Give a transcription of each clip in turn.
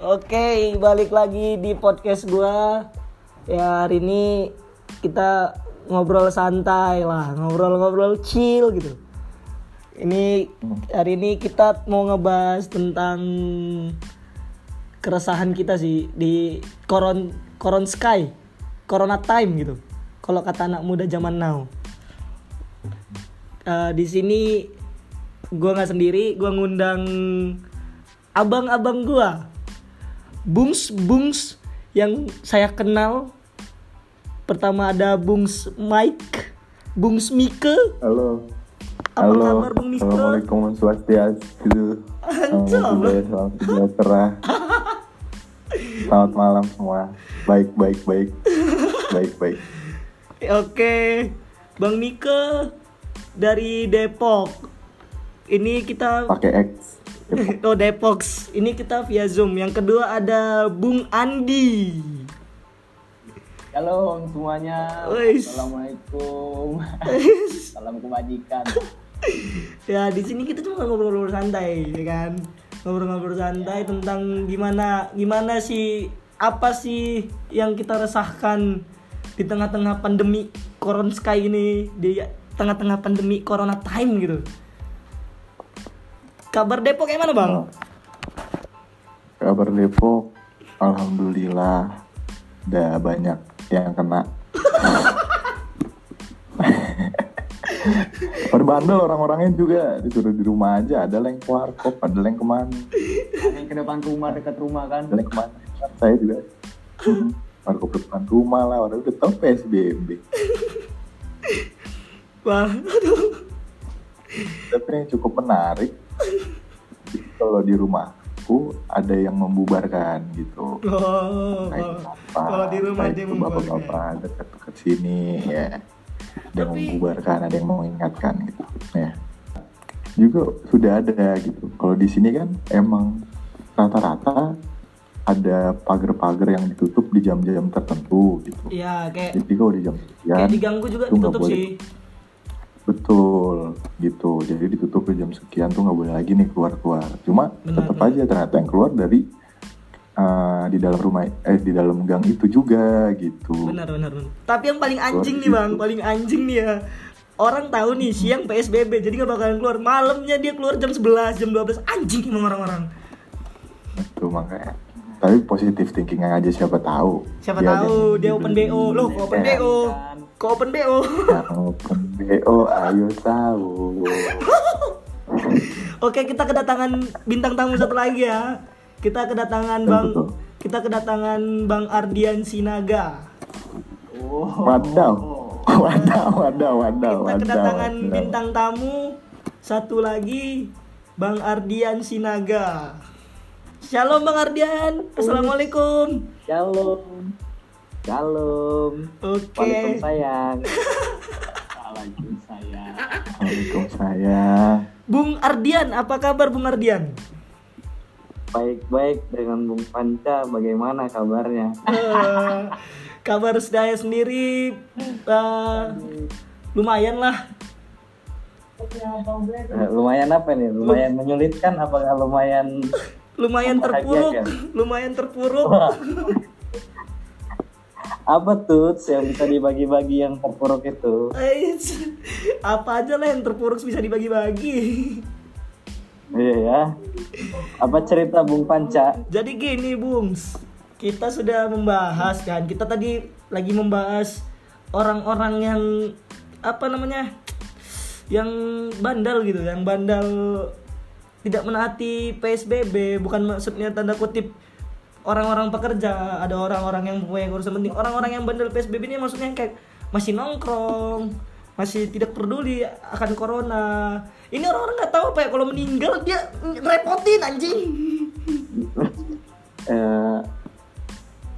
Oke, balik lagi di podcast gua. Ya hari ini kita ngobrol santai lah, ngobrol-ngobrol chill gitu. Ini hari ini kita mau ngebahas tentang keresahan kita sih di koron koron sky, corona time gitu. Kalau kata anak muda zaman now. Eh, di sini gua nggak sendiri, gua ngundang abang-abang gua Bungs Bungs yang saya kenal pertama ada Bungs Mike Bungs Mike Halo. Apa Halo. kabar, Bung Mika? Assalamualaikum Swastiastu. Anjol. Alhamdulillah, salam sejahtera. Selamat malam semua. Baik, baik, baik. Baik, baik. oke Bang Mike dari Depok ini kita Pakai X. oh Depok ini kita via Zoom yang kedua ada Bung Andi Halo semuanya. Wis. Assalamualaikum. Salam kebajikan. ya di sini kita cuma ngobrol-ngobrol santai ya kan ngobrol-ngobrol santai tentang gimana gimana sih apa sih yang kita resahkan di tengah-tengah pandemi Corona Sky ini di tengah-tengah pandemi Corona Time gitu kabar Depok kayak mana bang? Kabar Depok. Alhamdulillah. Udah banyak yang kena. Perbandel orang-orangnya juga disuruh di rumah aja. Ada yang ke warkop, ada yang ke mana. Ada yang ke depan rumah dekat rumah kan. Ada yang ke mana. Kan saya juga. Warkop depan rumah lah. Orang udah tau PSBB. Wah, aduh. Tapi yang cukup menarik. Kalau di rumahku ada yang membubarkan gitu. Oh, Naik kalau- apa, kalau di rumah dia ke membubarkan. bapak-bapak dekat-dekat sini ya. Ada yang membubarkan, ada yang mengingatkan gitu. Ya. Juga sudah ada gitu. Kalau di sini kan emang rata-rata ada pagar-pagar yang ditutup di jam-jam tertentu gitu. ya kayak Jadi kalau di jam sekian, kayak diganggu juga itu nggak ditutup boleh. Betul, gitu. Jadi ditutup di jam sekian tuh nggak boleh lagi nih keluar-keluar. Cuma tetap aja ternyata yang keluar dari uh, di dalam rumah, eh di dalam gang itu juga gitu. Benar, benar, benar. Tapi yang paling anjing Keluar nih bang, gitu. paling anjing nih ya. Orang tahu nih siang PSBB, jadi nggak bakalan keluar. Malamnya dia keluar jam 11, jam 12. Anjing emang orang-orang. Itu makanya. Tapi positif thinking aja siapa tahu. Siapa Dia tahu dia open BO. Loh, kok open BO? Kok open BO? Yang open BO, ayo tahu. Oke, kita kedatangan bintang tamu satu lagi ya. Kita kedatangan Bang kita kedatangan Bang Ardian Sinaga. Oh. Wadaw. Wadaw, wadaw, wadaw, Kita wadaw. kedatangan wadaw. bintang tamu satu lagi Bang Ardian Sinaga. Shalom Bang Ardian. Assalamualaikum. Shalom. Shalom. Oke. Waalaikumsalam sayang. Waalaikumsalam. Waalaikumsalam. Bung Ardian, apa kabar Bung Ardian? Baik-baik dengan Bung Panca. Bagaimana kabarnya? Eh, kabar saya sendiri eh, lumayan lah. Eh, lumayan apa nih? Lumayan menyulitkan? Apakah lumayan? Lumayan terpuruk, lumayan terpuruk. Apa tuh yang bisa dibagi-bagi yang terpuruk itu? Eits, apa aja lah yang terpuruk bisa dibagi-bagi. Iya ya. Apa cerita Bung Panca? Jadi gini, Bungs. Kita sudah membahas kan. Kita tadi lagi membahas orang-orang yang apa namanya? Yang bandal gitu, yang bandal tidak menaati PSBB, bukan maksudnya tanda kutip orang-orang pekerja, ada orang-orang yang punya urusan penting. Orang-orang yang bandel PSBB ini maksudnya kayak masih nongkrong, masih tidak peduli akan corona. Ini orang-orang nggak tahu apa ya kalau meninggal dia repotin anjing. eh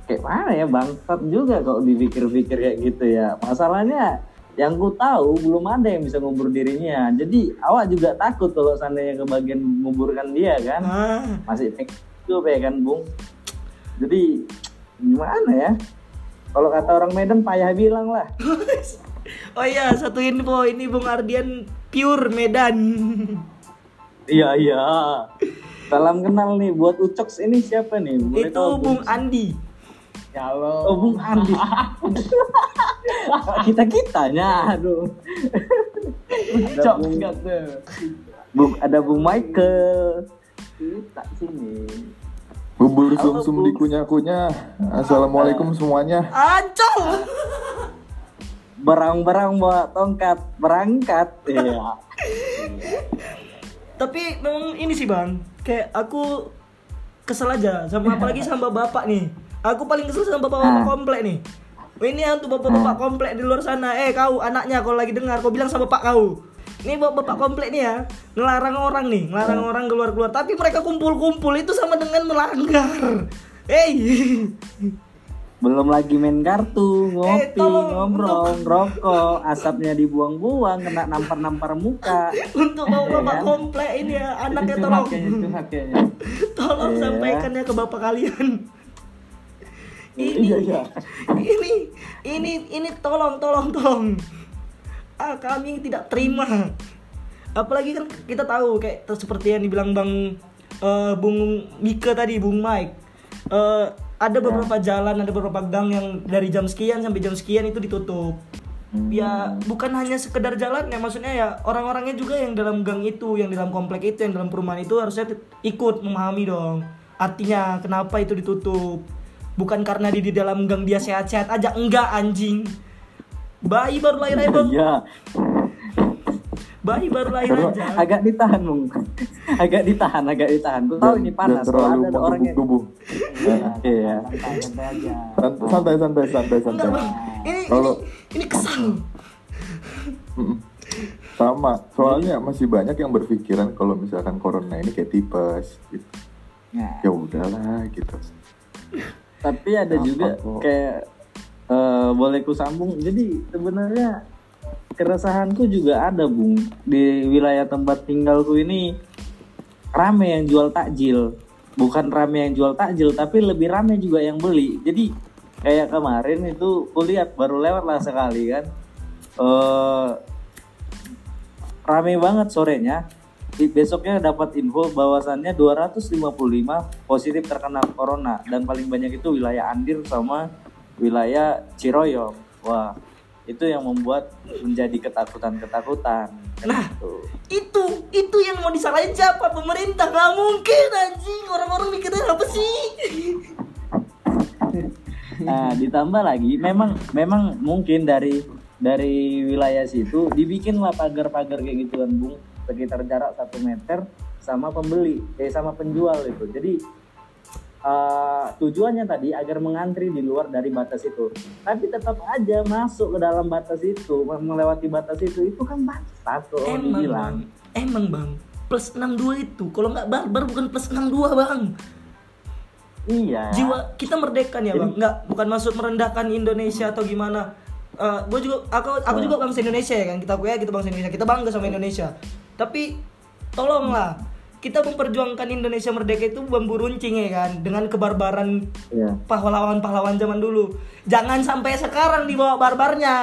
kayak mana ya bangsat juga kalau dipikir-pikir kayak gitu ya masalahnya yang ku tahu belum ada yang bisa ngubur dirinya jadi awak juga takut kalau seandainya kebagian menguburkan dia kan Ah. masih itu ya kan bung jadi gimana ya kalau kata orang Medan payah bilang lah Oh iya, satu info ini Bung Ardian pure Medan. iya iya Salam kenal nih buat Ucoks ini siapa nih? Boleh itu tahu, Bung Andi Ya Allah. Oh, Bung Andi. kita kitanya, aduh. ada Cok Bung, enggak tuh. Bung- ada Bung Michael. Kita sini. Bubur sumsum Bu. dikunyah-kunyah. Assalamualaikum semuanya. ancol Berang-berang bawa tongkat berangkat. Iya. tapi memang ini sih bang kayak aku kesel aja sama apalagi sama bapak nih aku paling kesel sama bapak-bapak Ah. komplek nih ini untuk bapak-bapak komplek di luar sana eh kau anaknya kalau lagi dengar kau bilang sama bapak kau ini bapak-bapak komplek nih ya. Ngelarang orang nih ngelarang orang keluar-keluar. Tapi mereka kumpul-kumpul itu sama dengan melanggar. Hey, Belum lagi main kartu, ngopi, Eh, tolong, ngobrol, ngerokok, asapnya dibuang-buang, kena nampar-nampar muka. untuk bapak-bapak Iya. komplek ini ya anaknya tolong. tolong Iya. sampaikan ya ke bapak kalian. Ini Iya, iya. ini ini ini tolong tolong tolong ah kami tidak terima. Apalagi kan kita tahu kayak seperti yang dibilang bang eh, bung Mika tadi bung Mike. Eh, ada beberapa jalan ada beberapa gang yang dari jam sekian sampai jam sekian itu ditutup. Ya bukan hanya sekedar jalan ya maksudnya ya orang-orangnya juga yang dalam gang itu yang dalam komplek itu yang dalam perumahan itu harusnya ikut memahami dong. Artinya kenapa itu ditutup? Bukan karena di, di dalam gang dia sehat-sehat aja enggak anjing bayi baru lahir aja bang Iya, bayi baru lahir aja agak ditahan, Bung. agak ditahan, agak ditahan. Gue tahu ini panas, dan terlalu soalnya ada orang yang menggebu-gebu. Iya. Santai, santai aja. Santai, santai, santai, ini Kalau- ini, ini kesal. Sama, soalnya masih banyak yang berpikiran kalau misalkan corona ini kayak tipes gitu. Nah, Ya udahlah gitu. tapi ada juga kok? kayak eh, boleh ku sambung. Jadi sebenarnya keresahanku juga ada, Bung. Di wilayah tempat tinggalku ini rame yang jual takjil. Bukan rame yang jual takjil, tapi lebih rame juga yang beli. Jadi kayak kemarin itu kulihat baru lewat lah sekali kan. eh rame banget sorenya. Besoknya dapat info bahwasannya 255 positif terkena corona dan paling banyak itu wilayah Andir sama wilayah Ciroyom. Wah, itu yang membuat menjadi ketakutan-ketakutan. Nah. Gitu. itu itu yang mau disalahin siapa pemerintah nggak mungkin anjing orang-orang mikirnya apa sih Nah, ditambah lagi memang memang mungkin dari dari wilayah situ dibikinlah pagar-pagar kayak gitu kan, Bung, sekitar jarak satu meter sama pembeli, eh sama penjual itu. Jadi eh, tujuannya tadi agar mengantri di luar dari batas itu. Tapi tetap aja masuk ke dalam batas itu, melewati batas itu, itu kan batas tuh emang dibilang. bang. Emang bang. Plus 62 itu. Kalau nggak barbar bukan plus 62 bang. Iya. jiwa kita merdeka nih ya bang. Nggak bukan maksud merendahkan Indonesia atau gimana. Gue juga aku aku juga bangsa Indonesia ya kan. Kita ya kita bangsa Indonesia. Kita bangga sama Indonesia. Tapi tolonglah kita memperjuangkan Indonesia merdeka itu bambu runcing ya kan? Dengan kebarbaran Iya. pahlawan-pahlawan zaman dulu. Jangan sampai sekarang dibawa barbarnya.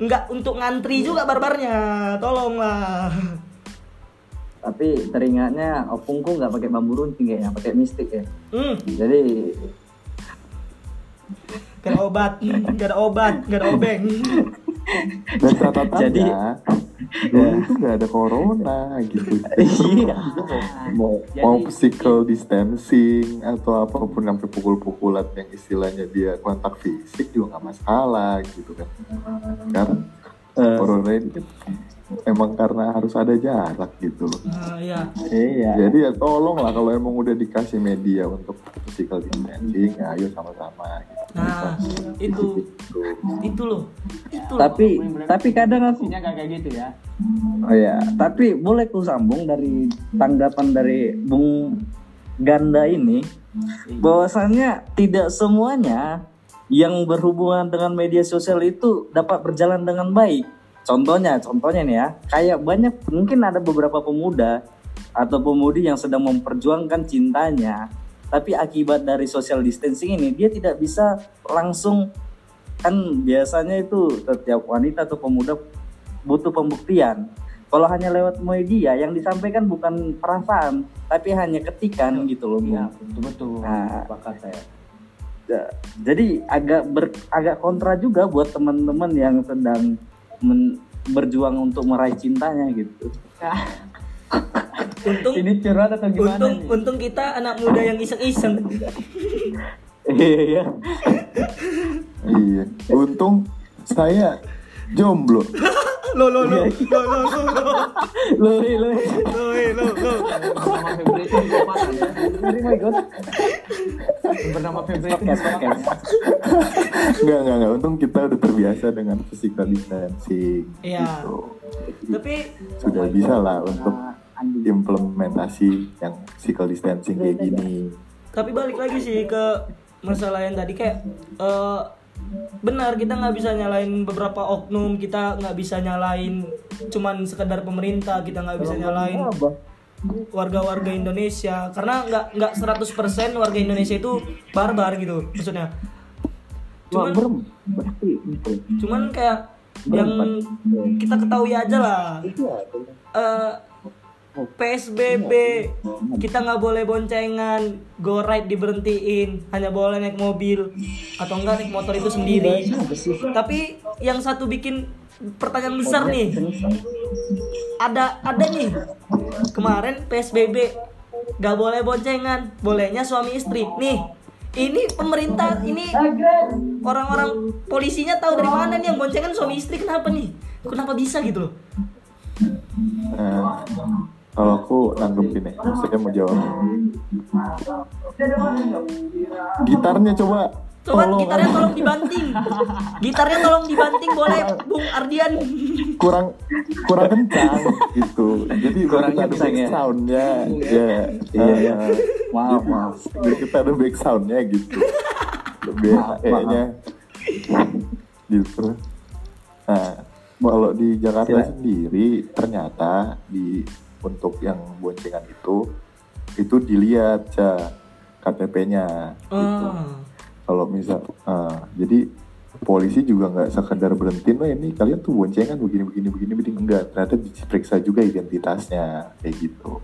Nggak untuk ngantri juga barbarnya. Tolonglah. Tapi teringatnya opungku nggak pakai bambu runcing kayaknya, pakai mistik ya. hmm. Jadi gak ada obat. Gak ada obat. Gak ada obeng Dan catatannya, Jadi- dulu itu nggak ada corona gitu. Iya. mau Jadi- mau physical distancing atau apa pun sampai pukul-pukulan yang istilahnya dia kontak fisik juga nggak masalah gitu kan. Sekarang Eh. corona ini kan emang karena harus ada jarak gitu loh. nah, ya iya. Jadi ya tolong lah kalau emang udah dikasih media untuk physical distancing, ya ayo sama-sama. Gitu. nah itu itu loh itu loh. Tapi tapi kadang aku gak kayak gitu ya. Oh ya, tapi boleh ku sambung dari tanggapan dari Bung Ganda ini bahwasannya tidak semuanya yang berhubungan dengan media sosial itu dapat berjalan dengan baik. Contohnya, contohnya nih ya, kayak banyak mungkin ada beberapa pemuda atau pemudi yang sedang memperjuangkan cintanya, tapi akibat dari social distancing ini dia tidak bisa langsung kan biasanya itu setiap wanita atau pemuda butuh pembuktian. kalau hanya lewat media yang disampaikan bukan perasaan tapi hanya ketikan gitu loh. Iya, betul betul. Nah. Saya. Ja- jadi agak ber, agak kontra juga buat teman-teman yang sedang men- berjuang untuk meraih cintanya gitu untung Ini curhat atau gimana untung nih? untung kita anak muda yang iseng-iseng iya Iya. Untung saya jomblo. lo lo lo lo lo lo lo lo lo lo Bernama Febri itu kesempatan ya. oh my god Bernama Febri itu. Enggak, enggak, enggak. Untung kita udah terbiasa dengan physical distancing. Iya. Gitu. tapi Sudah bisa lah untuk Nah, implementasi yang physical distancing kayak gini. tapi balik lagi sih ke masalah yang tadi kayak eh, benar kita nggak bisa nyalain beberapa oknum kita nggak bisa nyalain cuman sekedar pemerintah kita nggak bisa nyalain warga-warga Indonesia. Karena nggak nggak 100% warga Indonesia itu barbar gitu maksudnya. Cuman cuman kayak yang kita ketahui aja lah. Eh, PSBB kita nggak boleh boncengan. Go ride diberhentiin. Hanya boleh naik mobil. Atau enggak naik motor itu sendiri. Tapi yang satu bikin pertanyaan besar nih. Ada ada nih. Kemarin PSBB nggak boleh boncengan. Bolehnya suami istri. Nih ini pemerintah ini orang-orang polisinya tahu dari mana nih yang boncengan suami istri. Kenapa nih? Kenapa bisa gitu loh? Nah, kalau aku nanggepin nih, saya mau jawab. Gitarnya coba. Coba tolong, gitarnya tolong dibanting. Gitarnya tolong dibanting boleh Bung Ardian. kurang kurang kencang gitu. Jadi Kurang kita ada kencang back ya? soundnya, ya. Iya, iya. Ah, Maaf, jadi maaf. kita ada back soundnya gitu. Lebih Maaf, kayaknya. Gitu. Nah, kalau di Jakarta Sila- sendiri ternyata di untuk yang boncengan itu itu dilihat ya KTP-nya gitu. Oh. Kalau misal, ah, jadi polisi juga nggak sekedar berhenti, oh ini kalian tuh boncengan begini begini begini begini enggak, ternyata diperiksa juga identitasnya kayak gitu.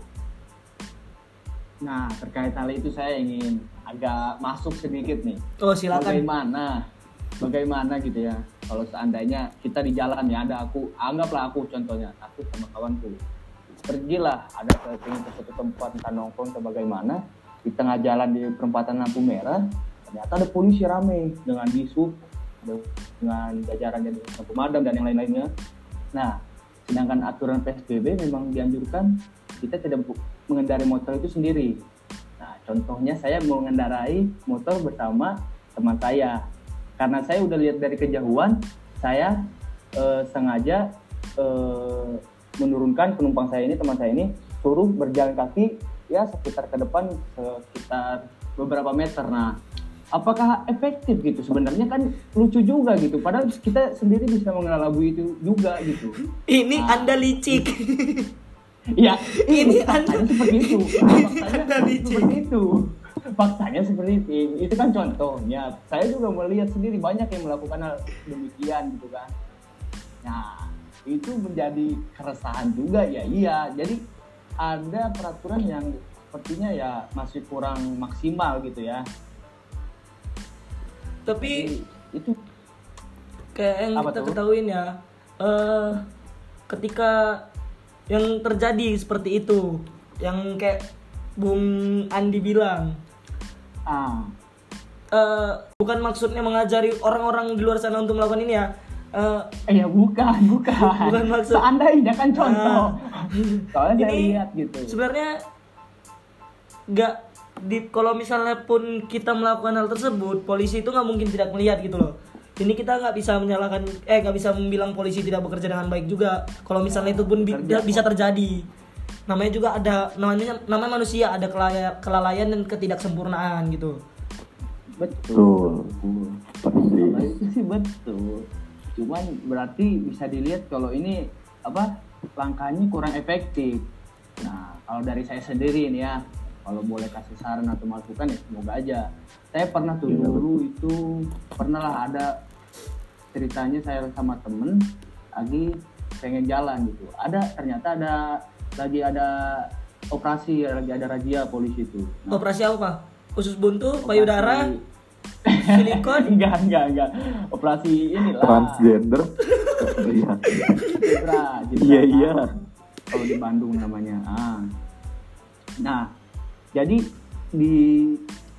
Nah, terkait hal itu saya ingin agak masuk sedikit nih. Oh, silakan. Bagaimana? Bagaimana gitu ya? Kalau seandainya kita di jalan ya ada aku, anggaplah aku contohnya, aku sama kawanku. Pergilah ada ke ingin ke suatu tempat entah nongkrong atau bagaimana di tengah jalan di perempatan lampu merah ternyata ada polisi rame dengan disub dengan jajarannya dengan pemadam dan yang lain-lainnya. Nah, sedangkan aturan PSBB memang dianjurkan kita tidak mengendarai motor itu sendiri. Nah, contohnya saya mengendarai motor bersama teman saya. Karena saya udah lihat dari kejauhan, saya eh, sengaja eh, menurunkan penumpang saya ini, teman saya ini, suruh berjalan kaki ya sekitar ke depan sekitar beberapa meter. Nah, apakah efektif gitu? Sebenarnya kan lucu juga gitu. Padahal kita sendiri bisa mengelabui itu juga gitu. Ini Anda licik. Ya, Ini faktanya Anda- seperti itu. Faktanya Anda licik. seperti itu. Faktanya seperti itu. Itu kan contohnya. Saya juga melihat sendiri banyak yang melakukan hal demikian gitu kan. Nah, itu menjadi keresahan juga ya. Iya, jadi ada peraturan yang sepertinya ya masih kurang maksimal gitu ya. Tapi Jadi, itu kayak yang kita tuh? ketahuin ya, eh ketika yang terjadi seperti itu, yang kayak Bung Andi bilang, ah eh bukan maksudnya mengajari orang-orang di luar sana untuk melakukan ini ya. Eh, eh ya bukan, bukan. Bukan maksud- Seandainya kan contoh. Soalnya saya ini lihat gitu. sebenarnya nggak di kalau misalnya pun kita melakukan hal tersebut polisi itu nggak mungkin tidak melihat gitu loh ini kita nggak bisa menyalahkan eh nggak bisa bilang polisi tidak bekerja dengan baik juga kalau misalnya itu pun bi- Bekerja bisa terjadi namanya juga ada namanya namanya manusia ada kelalaian dan ketidaksempurnaan gitu Betul. Betul, sih betul. Cuman berarti bisa dilihat kalau ini apa langkahnya kurang efektif. Nah, kalau dari saya sendiri nih ya, kalau boleh kasih saran atau masukan ya semoga aja. Saya pernah tuh Iya, dulu itu pernah lah ada ceritanya saya sama temen lagi pengen jalan gitu ada ternyata ada lagi ada operasi lagi ada razia polisi itu Nah, Operasi apa, Pak? Usus buntu, payudara, silikon. enggak enggak enggak operasi inilah transgender iya iya iya kalau di Bandung namanya. Ah. Nah, jadi di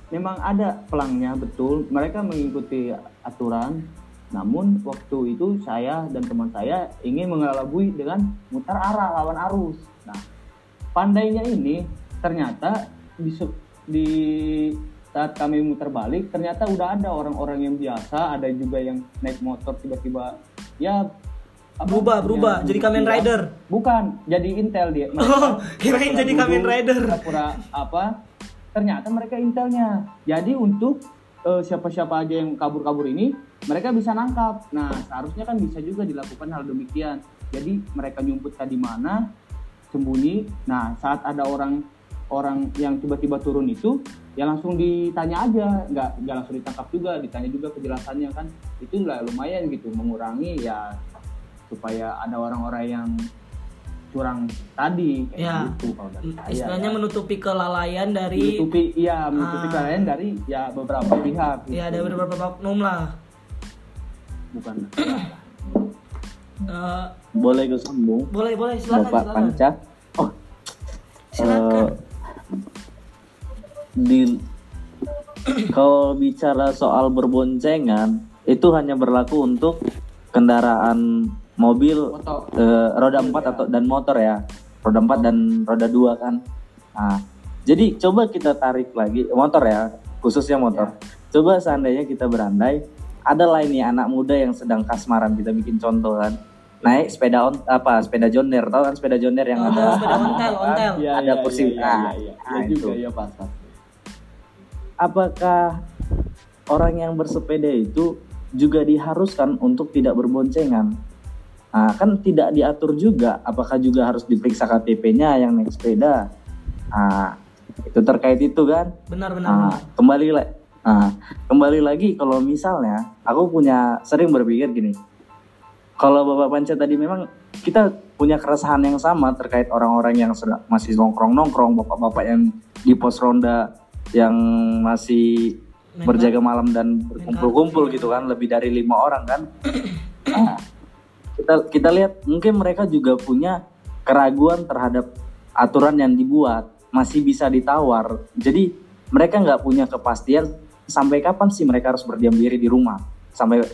memang ada pelangnya betul, mereka mengikuti aturan. Namun waktu itu saya dan teman saya ingin mengelabui dengan mutar arah lawan arus. Nah, pandainya ini ternyata di, di saat kami muter balik ternyata udah ada orang-orang yang biasa, ada juga yang naik motor tiba-tiba ya apa, Berubah, berubah, yang jadi Kamen tidak- Rider. Bukan, jadi Intel dia. Oh, kirain jadi Kamen Rider. Pura-pura apa? Ternyata mereka Intelnya. Jadi untuk eh, siapa-siapa aja yang kabur-kabur ini, mereka bisa nangkap. Nah, seharusnya kan bisa juga dilakukan hal demikian. Jadi mereka nyumput di mana, sembunyi. Nah, saat ada orang orang yang tiba-tiba turun itu, ya langsung ditanya aja, nggak nggak langsung ditangkap juga, ditanya juga kejelasannya kan. Itu lah lumayan gitu, mengurangi ya supaya ada orang-orang yang curang tadi kayak Ya. gitu kalau dari saya Istilahnya ya. menutupi kelalaian dari menutupi iya menutupi Ah. kelalaian dari ya beberapa pihak gitu. ya ada beberapa oknum lah. bukan Eh, Boleh gue sambung, boleh boleh silakan Bapak silakan. Panca. Oh, Silakan. eh, di kalau bicara soal berboncengan itu hanya berlaku untuk kendaraan mobil Motor. eh, roda 4 atau dan motor ya roda 4 dan roda 2 kan nah jadi coba kita tarik lagi motor ya khususnya motor coba seandainya kita berandai ada lain nih anak muda yang sedang kasmaran kita bikin contoh kan naik sepeda on apa sepeda jonder tahu kan sepeda jonder yang Oh, ada sepeda ontel, ontel. Iya, Ada iya, kursi. iya, iya, Nah, iya, nah, iya juga itu. ya pas pas. Apakah orang yang bersepeda itu juga diharuskan untuk tidak berboncengan? Nah, kan tidak diatur juga. Apakah juga harus diperiksa KTP-nya yang naik sepeda? Nah, itu terkait itu kan? Benar benar. Nah, benar. kembali lagi. Nah, kembali lagi kalau misalnya aku punya sering berpikir gini. Kalau Bapak Panca tadi memang kita punya keresahan yang sama terkait orang-orang yang masih nongkrong-nongkrong, bapak-bapak yang di pos ronda yang masih Main berjaga malam dan berkumpul-kumpul gitu kan, lebih dari lima orang kan. Nah, kita kita lihat mungkin mereka juga punya keraguan terhadap aturan yang dibuat, masih bisa ditawar. Jadi mereka nggak punya kepastian sampai kapan sih mereka harus berdiam diri di rumah. Sampai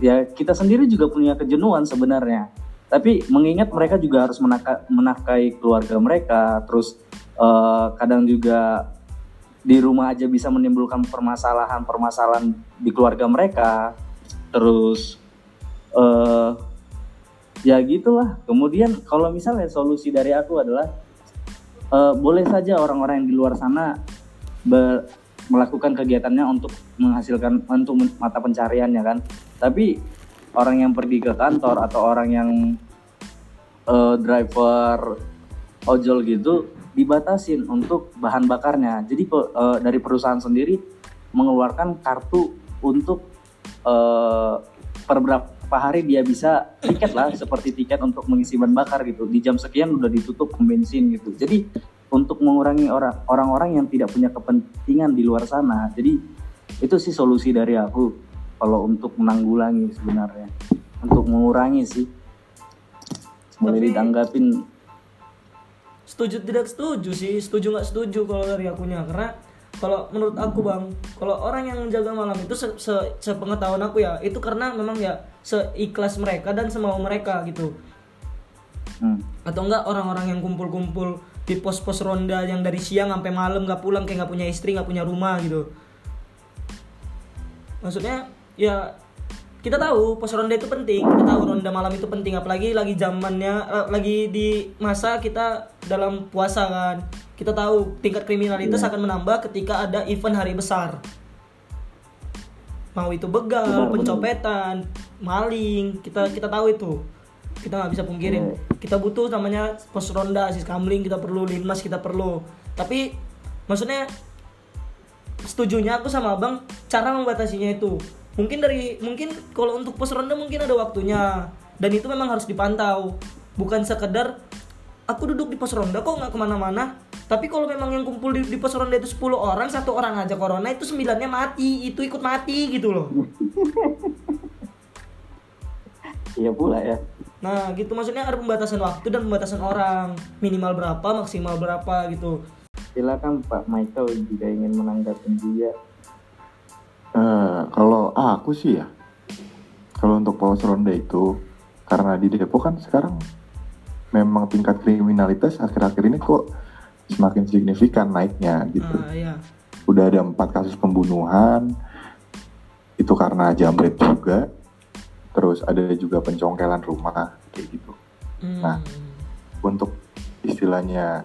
ya kita sendiri juga punya kejenuhan sebenarnya. Tapi mengingat mereka juga harus menaka- menafkahi keluarga mereka, terus eh, kadang juga di rumah aja bisa menimbulkan permasalahan-permasalahan di keluarga mereka. Terus eh ya gitulah. Kemudian kalau misalnya solusi dari aku adalah eh, boleh saja orang-orang yang di luar sana melakukan kegiatannya untuk menghasilkan untuk mata pencariannya kan. Tapi orang yang pergi ke kantor atau orang yang eh, driver ojol gitu dibatasin untuk bahan bakarnya. Jadi pe- eh, dari perusahaan sendiri mengeluarkan kartu untuk eh, per berapa hari dia bisa tiket lah seperti tiket untuk mengisi bahan bakar gitu. Di jam sekian udah ditutup bensin gitu. Jadi untuk mengurangi orang orang-orang yang tidak punya kepentingan di luar sana. Jadi itu sih solusi dari aku kalau untuk menanggulangi sebenarnya. Untuk mengurangi sih. Boleh ditanggapin setuju tidak setuju sih setuju nggak setuju kalau dari akunya. Karena kalau menurut aku bang kalau orang yang jaga malam itu se, se- sepengetahuan aku ya itu karena memang ya seikhlas mereka dan semau mereka gitu. Hmm. atau enggak orang-orang yang kumpul-kumpul di pos-pos ronda yang dari siang sampai malam nggak pulang kayak nggak punya istri nggak punya rumah gitu. Maksudnya ya kita tahu pos ronda itu penting. Kita tahu ronda malam itu penting. Apalagi lagi zamannya eh, lagi di masa kita dalam puasa kan. Kita tahu tingkat kriminalitas akan menambah ketika ada event hari besar. Mau itu begal pencopetan maling. Kita kita tahu itu. Kita nggak bisa pungkirin. Kita butuh namanya pos ronda sis kamling kita perlu linmas kita perlu. Tapi maksudnya setujunya aku sama abang cara membatasinya itu mungkin dari mungkin kalau untuk pos ronda mungkin ada waktunya. Dan itu memang harus dipantau. Bukan sekedar aku duduk di pos ronda kok nggak ke mana-mana. Tapi kalau memang yang kumpul di, di pos ronda itu 10 orang satu orang aja corona itu sembilannya mati itu ikut mati gitu loh. Iya pula ya. nah gitu. Maksudnya ada pembatasan waktu dan pembatasan orang. Minimal berapa maksimal berapa gitu. Silakan Pak Michael jika ingin menanggapi dia. Eh, kalau aku sih ya, kalau untuk pos ronda itu, karena di Depok kan sekarang memang tingkat kriminalitas akhir-akhir ini kok semakin signifikan naiknya gitu. nah ya Udah ada empat kasus pembunuhan, itu karena jambret juga. Terus ada juga pencongkelan rumah kayak gitu. Hmm. Nah. Untuk istilahnya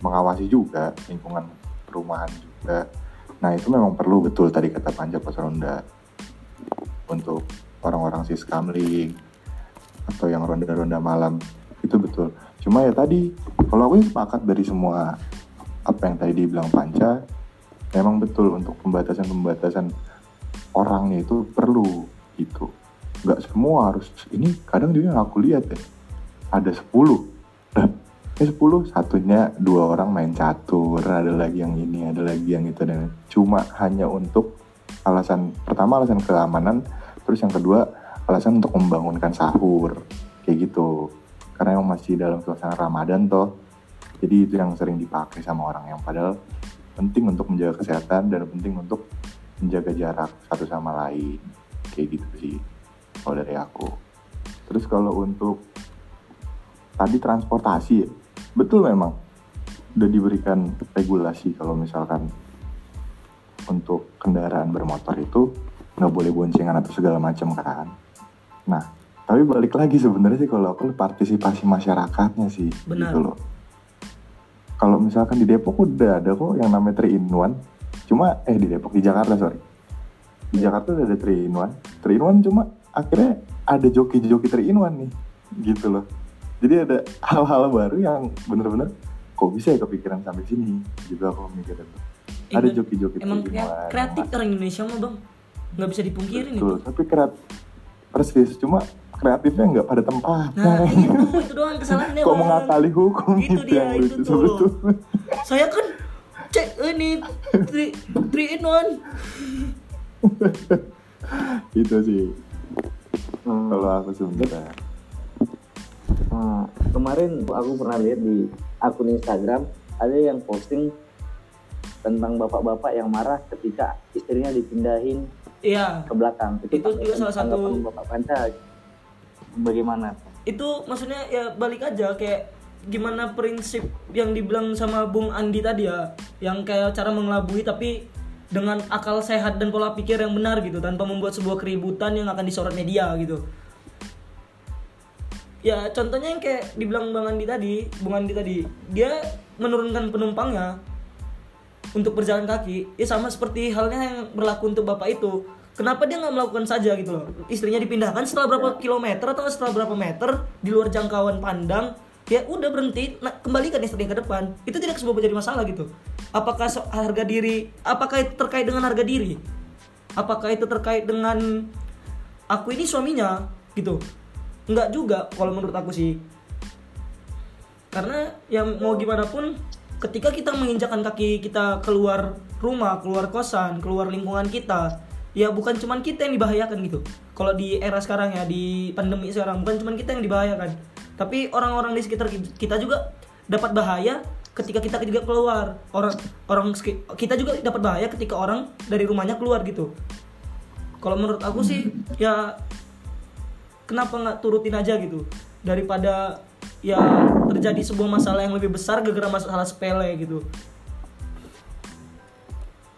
mengawasi juga lingkungan perumahan juga. Nah itu memang perlu betul tadi kata Panja Pos Ronda untuk orang-orang siskamling atau yang ronda-ronda malam itu betul. Cuma ya tadi kalau aku sepakat dari semua apa yang tadi dibilang Panca, memang betul untuk pembatasan-pembatasan orangnya itu perlu gitu. Nggak semua harus ini kadang juga yang aku lihat ya ada 10 Lah, ini 10 satunya dua orang main catur ada lagi yang ini ada lagi yang itu dan cuma hanya untuk alasan pertama alasan keamanan terus yang kedua alasan untuk membangunkan sahur kayak gitu. Karena emang masih dalam suasana Ramadan toh jadi itu yang sering dipakai sama orang yang padahal penting untuk menjaga kesehatan dan penting untuk menjaga jarak satu sama lain kayak gitu sih kalau dari aku. Terus kalau untuk tadi transportasi betul memang udah diberikan regulasi kalau misalkan untuk kendaraan bermotor itu nggak boleh boncengan atau segala macam kan. Nah, tapi balik lagi sebenarnya sih kalau aku partisipasi masyarakatnya sih Benar. gitu loh. Kalau misalkan di Depok udah ada kok yang namanya 3 in 1. Cuma eh di Depok di Jakarta sorry. Di Jakarta udah ada 3 in 1. 3 in 1 cuma akhirnya ada joki-joki 3 in 1 nih. Gitu loh. Jadi ada hal-hal baru yang bener-bener kok bisa ya kepikiran sampai sini? Gitu aku mikir itu. Ada joki-joki emang 3 in krea- 1 kreatif yang orang Indonesia mah bang. Nggak bisa dipungkirin itu. Betul, tapi kreatif persis. Cuma kreatifnya nggak pada tempatnya. nah itu itu doang kesalahannya Kok mengakali hukum itu gitu dia yang itu lucu tuh. saya kan cek ini three, three in one. Itu sih. Hmm. kalau aku sebenarnya. Nah, kemarin aku pernah lihat di akun Instagram ada yang posting tentang bapak-bapak yang marah ketika istrinya dipindahin iya ke belakang. Itu juga salah satu- bapak Panca. Bagaimana? itu maksudnya ya balik aja kayak gimana prinsip yang dibilang sama Bung Andi tadi ya yang kayak cara mengelabui tapi dengan akal sehat dan pola pikir yang benar gitu tanpa membuat sebuah keributan yang akan disorot media gitu ya contohnya yang kayak dibilang Bang Andi tadi Bung Andi tadi dia menurunkan penumpangnya untuk berjalan kaki ya sama seperti halnya yang berlaku untuk bapak itu. Kenapa dia nggak melakukan saja gitu loh? Istrinya dipindahkan setelah berapa kilometer atau setelah berapa meter di luar jangkauan pandang ya udah berhenti nah, kembalikan istrinya ke depan. Itu tidak sebuah menjadi masalah gitu. Apakah so- harga diri apakah itu terkait dengan harga diri? Apakah itu terkait dengan aku ini suaminya gitu nggak juga kalau menurut aku sih. Karena yang mau gimana pun ketika kita menginjakan kaki kita keluar rumah keluar kosan keluar lingkungan kita ya bukan cuman kita yang dibahayakan gitu. Kalau di era sekarang ya di pandemi sekarang bukan cuman kita yang dibahayakan. Tapi orang-orang di sekitar kita juga dapat bahaya ketika kita juga keluar. Orang orang kita juga dapat bahaya ketika orang dari rumahnya keluar gitu. Kalau menurut aku sih ya kenapa nggak turutin aja gitu daripada ya terjadi sebuah masalah yang lebih besar gara-gara masalah sepele gitu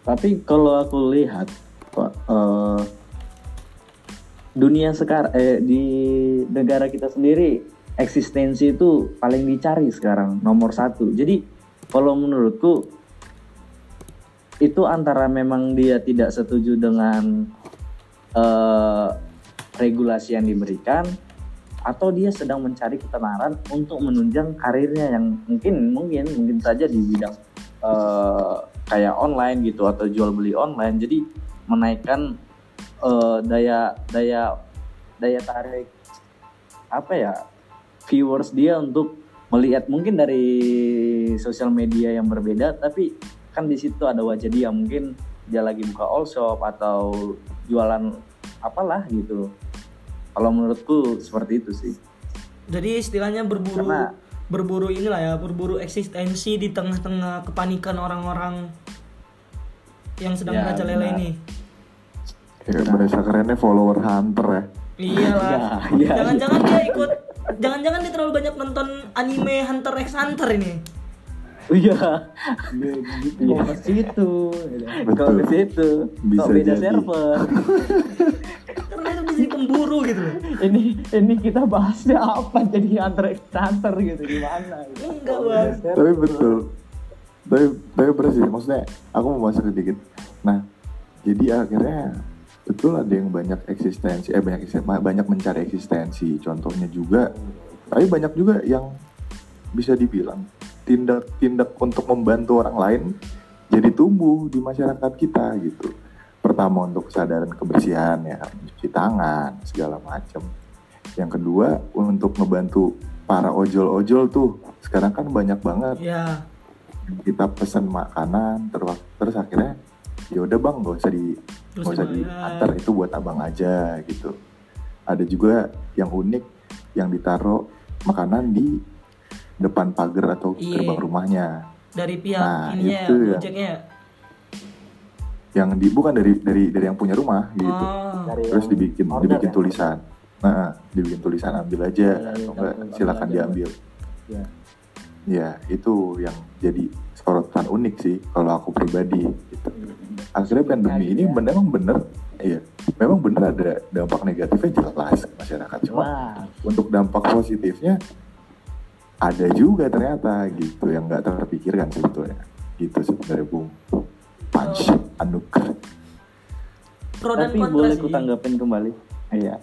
Tapi kalau aku lihat Pak, eh, dunia sekarang eh, di negara kita sendiri eksistensi itu paling dicari sekarang nomor satu. Jadi kalau menurutku itu antara memang dia tidak setuju dengan eh, regulasi yang diberikan atau dia sedang mencari ketenaran untuk menunjang karirnya yang mungkin mungkin mungkin saja di bidang eh, kayak online gitu atau jual beli online. Jadi menaikkan eh, daya daya daya tarik apa ya viewers dia untuk melihat. Mungkin dari sosial media yang berbeda tapi kan di situ ada wajah dia. Mungkin dia lagi buka all shop atau jualan apalah gitu kalau menurutku seperti itu sih Jadi istilahnya berburu Karena- berburu inilah ya, berburu eksistensi di tengah-tengah kepanikan orang-orang yang sedang Ya, merajalela benar. ini. Kayak bahasa kerennya follower hunter ya. Iyalah. Ya, ya, Jangan-jangan dia ikut jangan-jangan dia terlalu banyak nonton anime Hunter x Hunter ini. Iya gitu mau ke situ gitu. kalau ke situ Bisa kok beda jadi. server Karena itu bisa pemburu gitu ini ini kita bahasnya apa jadi x hunter gitu gimana gitu. Enggak, Bang. Tapi betul. Tapi tapi bener sih, maksudnya aku mau masuk sedikit. Nah, jadi akhirnya betul ada yang banyak eksistensi, eh banyak banyak mencari eksistensi. Contohnya juga, tapi banyak juga yang bisa dibilang tindak-tindak untuk membantu orang lain jadi tumbuh di masyarakat kita gitu. Pertama untuk kesadaran kebersihan ya, mencuci tangan segala macam. Yang kedua untuk ngebantu para ojol-ojol tuh sekarang kan banyak banget Ya, kita pesan makanan terus terus akhirnya ya udah bang gak usah di Terus gak usah diantar itu buat abang aja gitu ada juga yang unik yang ditaruh makanan di depan pagar atau Iya. gerbang rumahnya dari pihak Nah, ininya ya, itu ya. Ya. yang di bukan dari dari dari yang punya rumah gitu Oh. Dari terus dibikin order dibikin ya? tulisan nah dibikin tulisan ambil aja Ya, ya, atau ya, enggak silakan aja. diambil ya ya itu yang jadi sorotan unik sih kalau aku pribadi gitu akhirnya pandemi ini ya. memang bener iya memang bener ada dampak negatifnya jelas ke masyarakat cuma Wah, untuk dampak positifnya ada juga ternyata gitu yang nggak terpikirkan sebetulnya gitu sebenarnya bung punch anuk Pro dan tapi kontra boleh sih. ku tanggapin kembali iya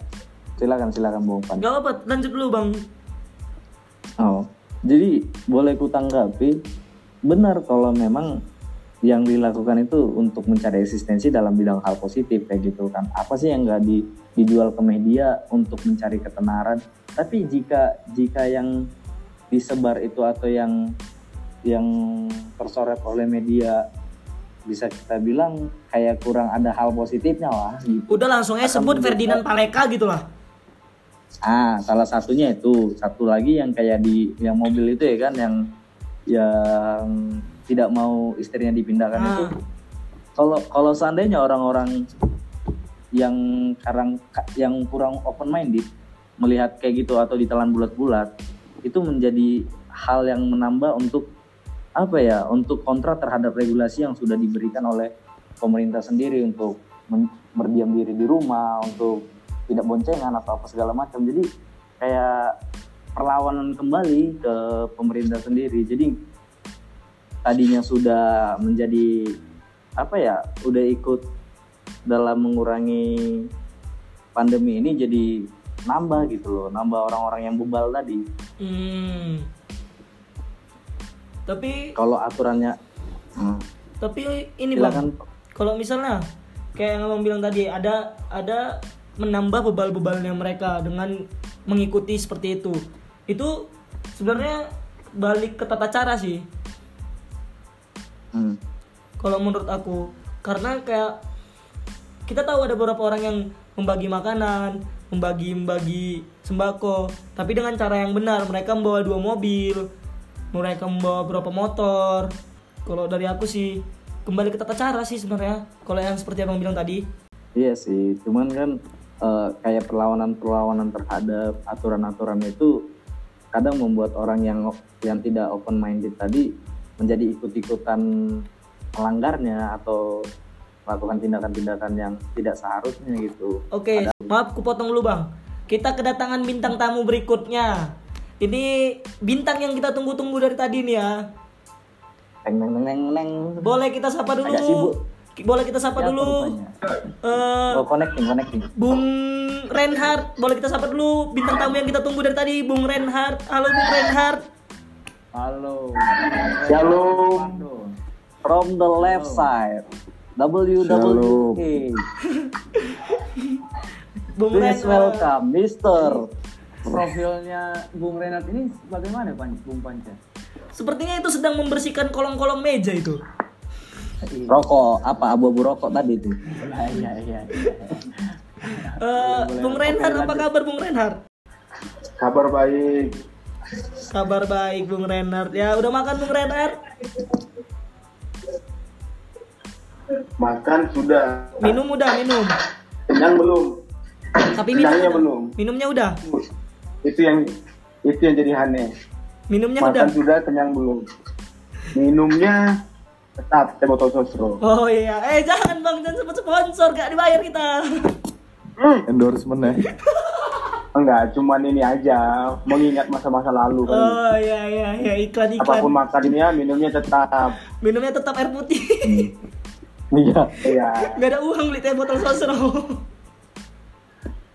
silakan silakan bung Pan Gak apa, lanjut dulu bang. Oh, jadi boleh ku tanggapi benar kalau memang yang dilakukan itu untuk mencari eksistensi dalam bidang hal positif kayak gitu kan. Apa sih yang nggak di, dijual ke media untuk mencari ketenaran? Tapi jika jika yang disebar itu atau yang yang tersorot oleh media bisa kita bilang kayak kurang ada hal positifnya lah gitu. Udah langsung aja sebut Ferdinand Paleka gitu lah. Ah, salah satunya itu. Satu lagi yang kayak di yang mobil itu ya kan yang yang tidak mau istrinya dipindahkan Ah. itu. Kalau kalau seandainya orang-orang yang sekarang yang kurang open minded melihat kayak gitu atau ditelan bulat-bulat itu menjadi hal yang menambah untuk apa ya untuk kontra terhadap regulasi yang sudah diberikan oleh pemerintah sendiri untuk berdiam diri di rumah untuk tidak boncengan atau apa segala macam. Jadi kayak perlawanan kembali ke pemerintah sendiri. Jadi tadinya sudah menjadi apa ya udah ikut dalam mengurangi pandemi ini jadi nambah gitu loh nambah orang-orang yang bebal tadi Hmm. Tapi kalau aturannya hmm, tapi ini silakan bang, kalau misalnya kayak yang abang bilang tadi ada ada menambah bebal-bebalnya mereka dengan mengikuti seperti itu. Itu sebenarnya balik ke tata cara sih. Hmm. kalau menurut aku karena kayak kita tahu ada beberapa orang yang membagi makanan membagi membagi sembako. Tapi dengan cara yang benar mereka membawa dua mobil mereka membawa beberapa motor. Kalau dari aku sih kembali ke tata cara sih sebenarnya. Kalau yang seperti abang bilang tadi. Iya sih, cuman kan eh, kayak perlawanan-perlawanan terhadap aturan-aturan itu kadang membuat orang yang yang tidak open minded tadi menjadi ikut-ikutan melanggarnya atau melakukan tindakan-tindakan yang tidak seharusnya gitu. Oke, maaf ku potong dulu bang. Kita kedatangan bintang tamu berikutnya. Ini bintang yang kita tunggu-tunggu dari tadi nih ya. Teng teng teng teng. Boleh kita sapa dulu. Agak sibuk. Boleh kita sapa Siapa dulu. Eh, Oh connecting connecting. Bung Reinhardt, boleh kita sapa dulu bintang tamu yang kita tunggu dari tadi, Bung Reinhardt. Halo Bung Reinhardt. halo Shalom from the left side. WWE. Bung Please welcome Mr. profilnya Bung Renat ini bagaimana Pan Bung Panca? Sepertinya itu sedang membersihkan kolong-kolong meja itu. Rokok apa abu-abu rokok tadi tuh. Iya iya iya. Eh, Bung Reinhard, apa kabar Bung Reinhard? Kabar baik. Kabar baik Bung Reinhard. Ya, udah makan Bung Reinhard? Makan sudah. Minum udah, minum. Kenyang belum? Tapi minum Kenyangnya udah. belum. Minumnya udah. Itu yang itu yang jadi aneh. Minumnya udah. Makan sudah, kenyang belum? Minumnya tetap teh botol sosro. Oh iya, eh jangan bang, jangan sebut sponsor, gak dibayar kita. Hmm. Endorsement ya. Enggak, cuman ini aja mengingat masa-masa lalu kan. Oh iya iya iya iklan iklan. Apa pun makannya, minumnya tetap. Minumnya tetap air putih. Iya. Iya. Gak ada uang beli teh botol sosro.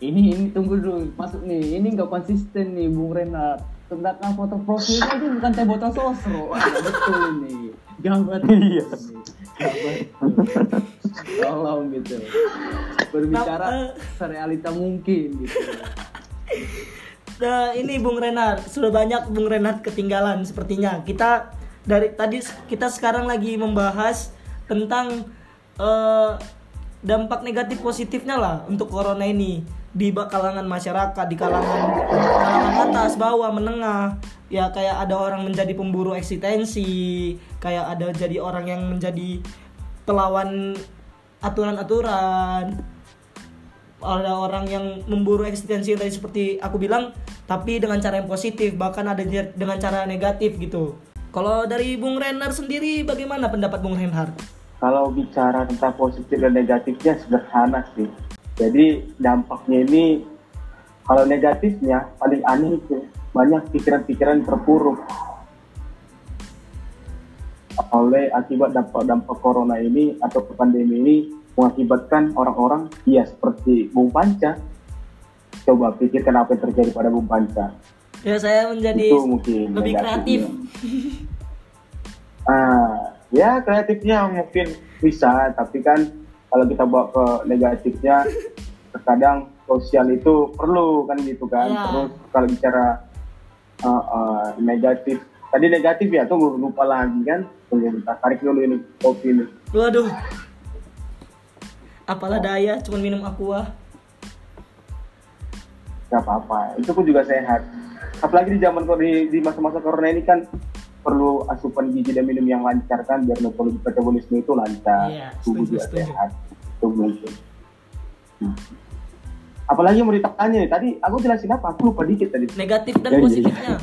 Ini ini tunggu dulu masuk nih. Ini nggak konsisten nih Bung Renat. Sedangkan foto profilnya itu bukan teh botol sosro. Nggak betul ini. Gawat. Iya. Tolong gitu. Berbicara eh. serealita mungkin gitu. Nah, ini Bung Renat sudah banyak Bung Renat ketinggalan sepertinya. Kita dari tadi kita sekarang lagi membahas tentang eh, dampak negatif positifnya lah untuk corona ini di kalangan masyarakat, di kalangan kalangan atas, bawah, menengah. Ya kayak ada orang menjadi pemburu eksistensi, kayak ada jadi orang yang menjadi pelawan aturan-aturan ada orang yang memburu eksistensi tadi seperti aku bilang tapi dengan cara yang positif bahkan ada dengan cara negatif gitu kalau dari Bung Renner sendiri bagaimana pendapat Bung Reinhardt? Kalau bicara tentang positif dan negatifnya sederhana sih. Jadi dampaknya ini kalau negatifnya paling aneh itu banyak pikiran-pikiran terpuruk oleh akibat dampak-dampak corona ini atau pandemi ini mengakibatkan orang-orang ya seperti Bung Panca. Coba pikirkan apa yang terjadi pada Bung Panca. Ya saya menjadi Itu mungkin lebih kreatif. negatifnya. Ah, ya kreatifnya mungkin bisa, tapi kan kalau kita bawa ke negatifnya, terkadang sosial itu perlu kan gitu kan. Ya. Terus kalau bicara uh, uh, negatif, tadi negatif ya, tunggu lupa lagi kan. Tunggu bentar, tarik dulu ini kopi ini. Waduh. Apalah daya cuman minum aqua. Gak apa-apa, itu pun juga sehat. Apalagi di zaman di, di masa-masa corona ini kan perlu asupan gizi dan minum yang lancar kan biar metabolisme itu lancar, Iya, tubuh juga sehat. Itu mungkin. Hmm. Apalagi mau ditanya nih, tadi aku jelasin apa? Aku lupa dikit tadi. Negatif dan Ya, iya, positifnya.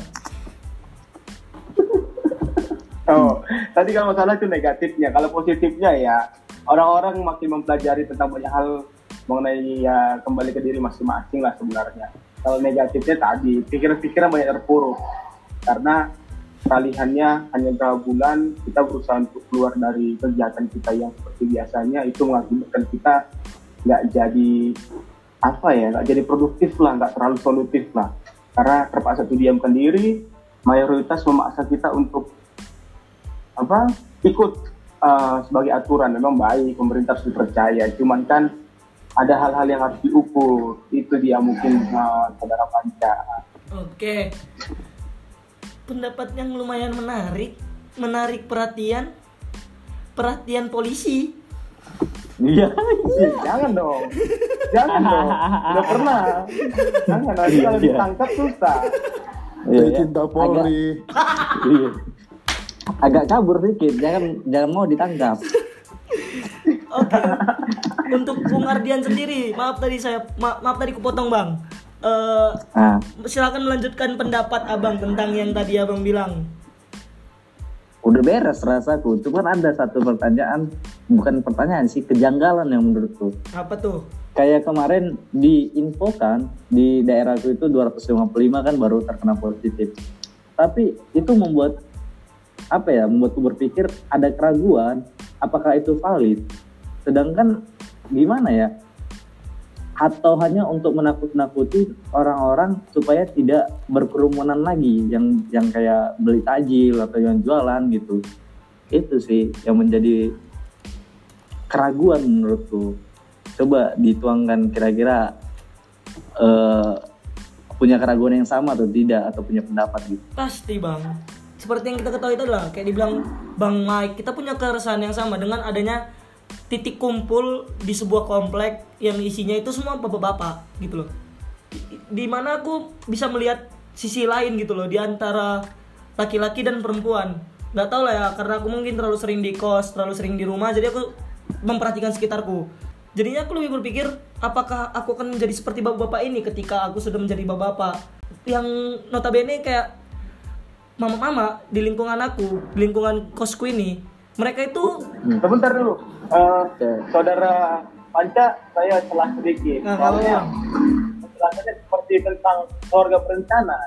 Oh, tadi kalau masalah itu negatifnya. Kalau positifnya ya orang-orang makin mempelajari tentang banyak hal mengenai ya kembali ke diri masing-masing lah sebenarnya. Kalau negatifnya tadi pikiran-pikiran banyak terpuruk karena peralihannya hanya beberapa bulan kita berusaha untuk keluar dari kegiatan kita yang seperti biasanya. Itu mengakibatkan kita nggak jadi apa ya nggak jadi produktif lah nggak terlalu solutif lah. Karena terpaksa diamkan diri mayoritas memaksa kita untuk apa ikut uh, sebagai aturan. Memang baik pemerintah harus dipercaya. Cuman kan ada hal-hal yang harus diukur. Itu dia mungkin uh, saudara panca. Oke. Pendapat yang lumayan menarik, menarik perhatian. Perhatian polisi. Iya. Ih, jangan dong jangan dong udah pernah jangan nanti kalau Iya. ditangkap susah Iya, iya. cinta Polri. Iya. Agak kabur dikit, jangan jangan mau ditangkap. Oke. Untuk Bung Ardian sendiri, maaf tadi saya ma- maaf tadi kupotong Bang. Eh Nah, silakan melanjutkan pendapat Abang tentang yang tadi Abang bilang. udah beres rasaku. Cuman ada satu pertanyaan, bukan pertanyaan sih, kejanggalan yang menurutku. Apa tuh? Kayak kemarin diinfokan di daerahku itu 255 kan baru terkena positif. Tapi itu membuat apa ya? Membuatku berpikir ada keraguan apakah itu valid. Sedangkan gimana ya? Atau hanya untuk menakut-nakuti orang-orang supaya tidak berkerumunan lagi yang yang kayak beli tajil atau yang jualan gitu. Itu sih yang menjadi keraguan menurutku coba dituangkan kira-kira eh, punya keraguan yang sama atau tidak atau punya pendapat gitu. Pasti bang. Seperti yang kita ketahui itu adalah kayak dibilang Bang Mike, kita punya keresahan yang sama dengan adanya titik kumpul di sebuah komplek yang isinya itu semua bapak-bapak gitu loh. Di- mana aku bisa melihat sisi lain gitu loh di antara laki-laki dan perempuan. Nggak tahu lah ya karena aku mungkin terlalu sering di kos, terlalu sering di rumah jadi aku memperhatikan sekitarku. Jadinya aku lebih berpikir apakah aku akan menjadi seperti bapak-bapak ini ketika aku sudah menjadi bapak-bapak yang notabene kayak mama-mama di lingkungan aku, di lingkungan kosku ini, mereka itu Sebentar dulu. Eh, Oke. saudara Panca, saya telah sedikit. Nah, kalau Soalnya penjelasannya seperti tentang keluarga berencana.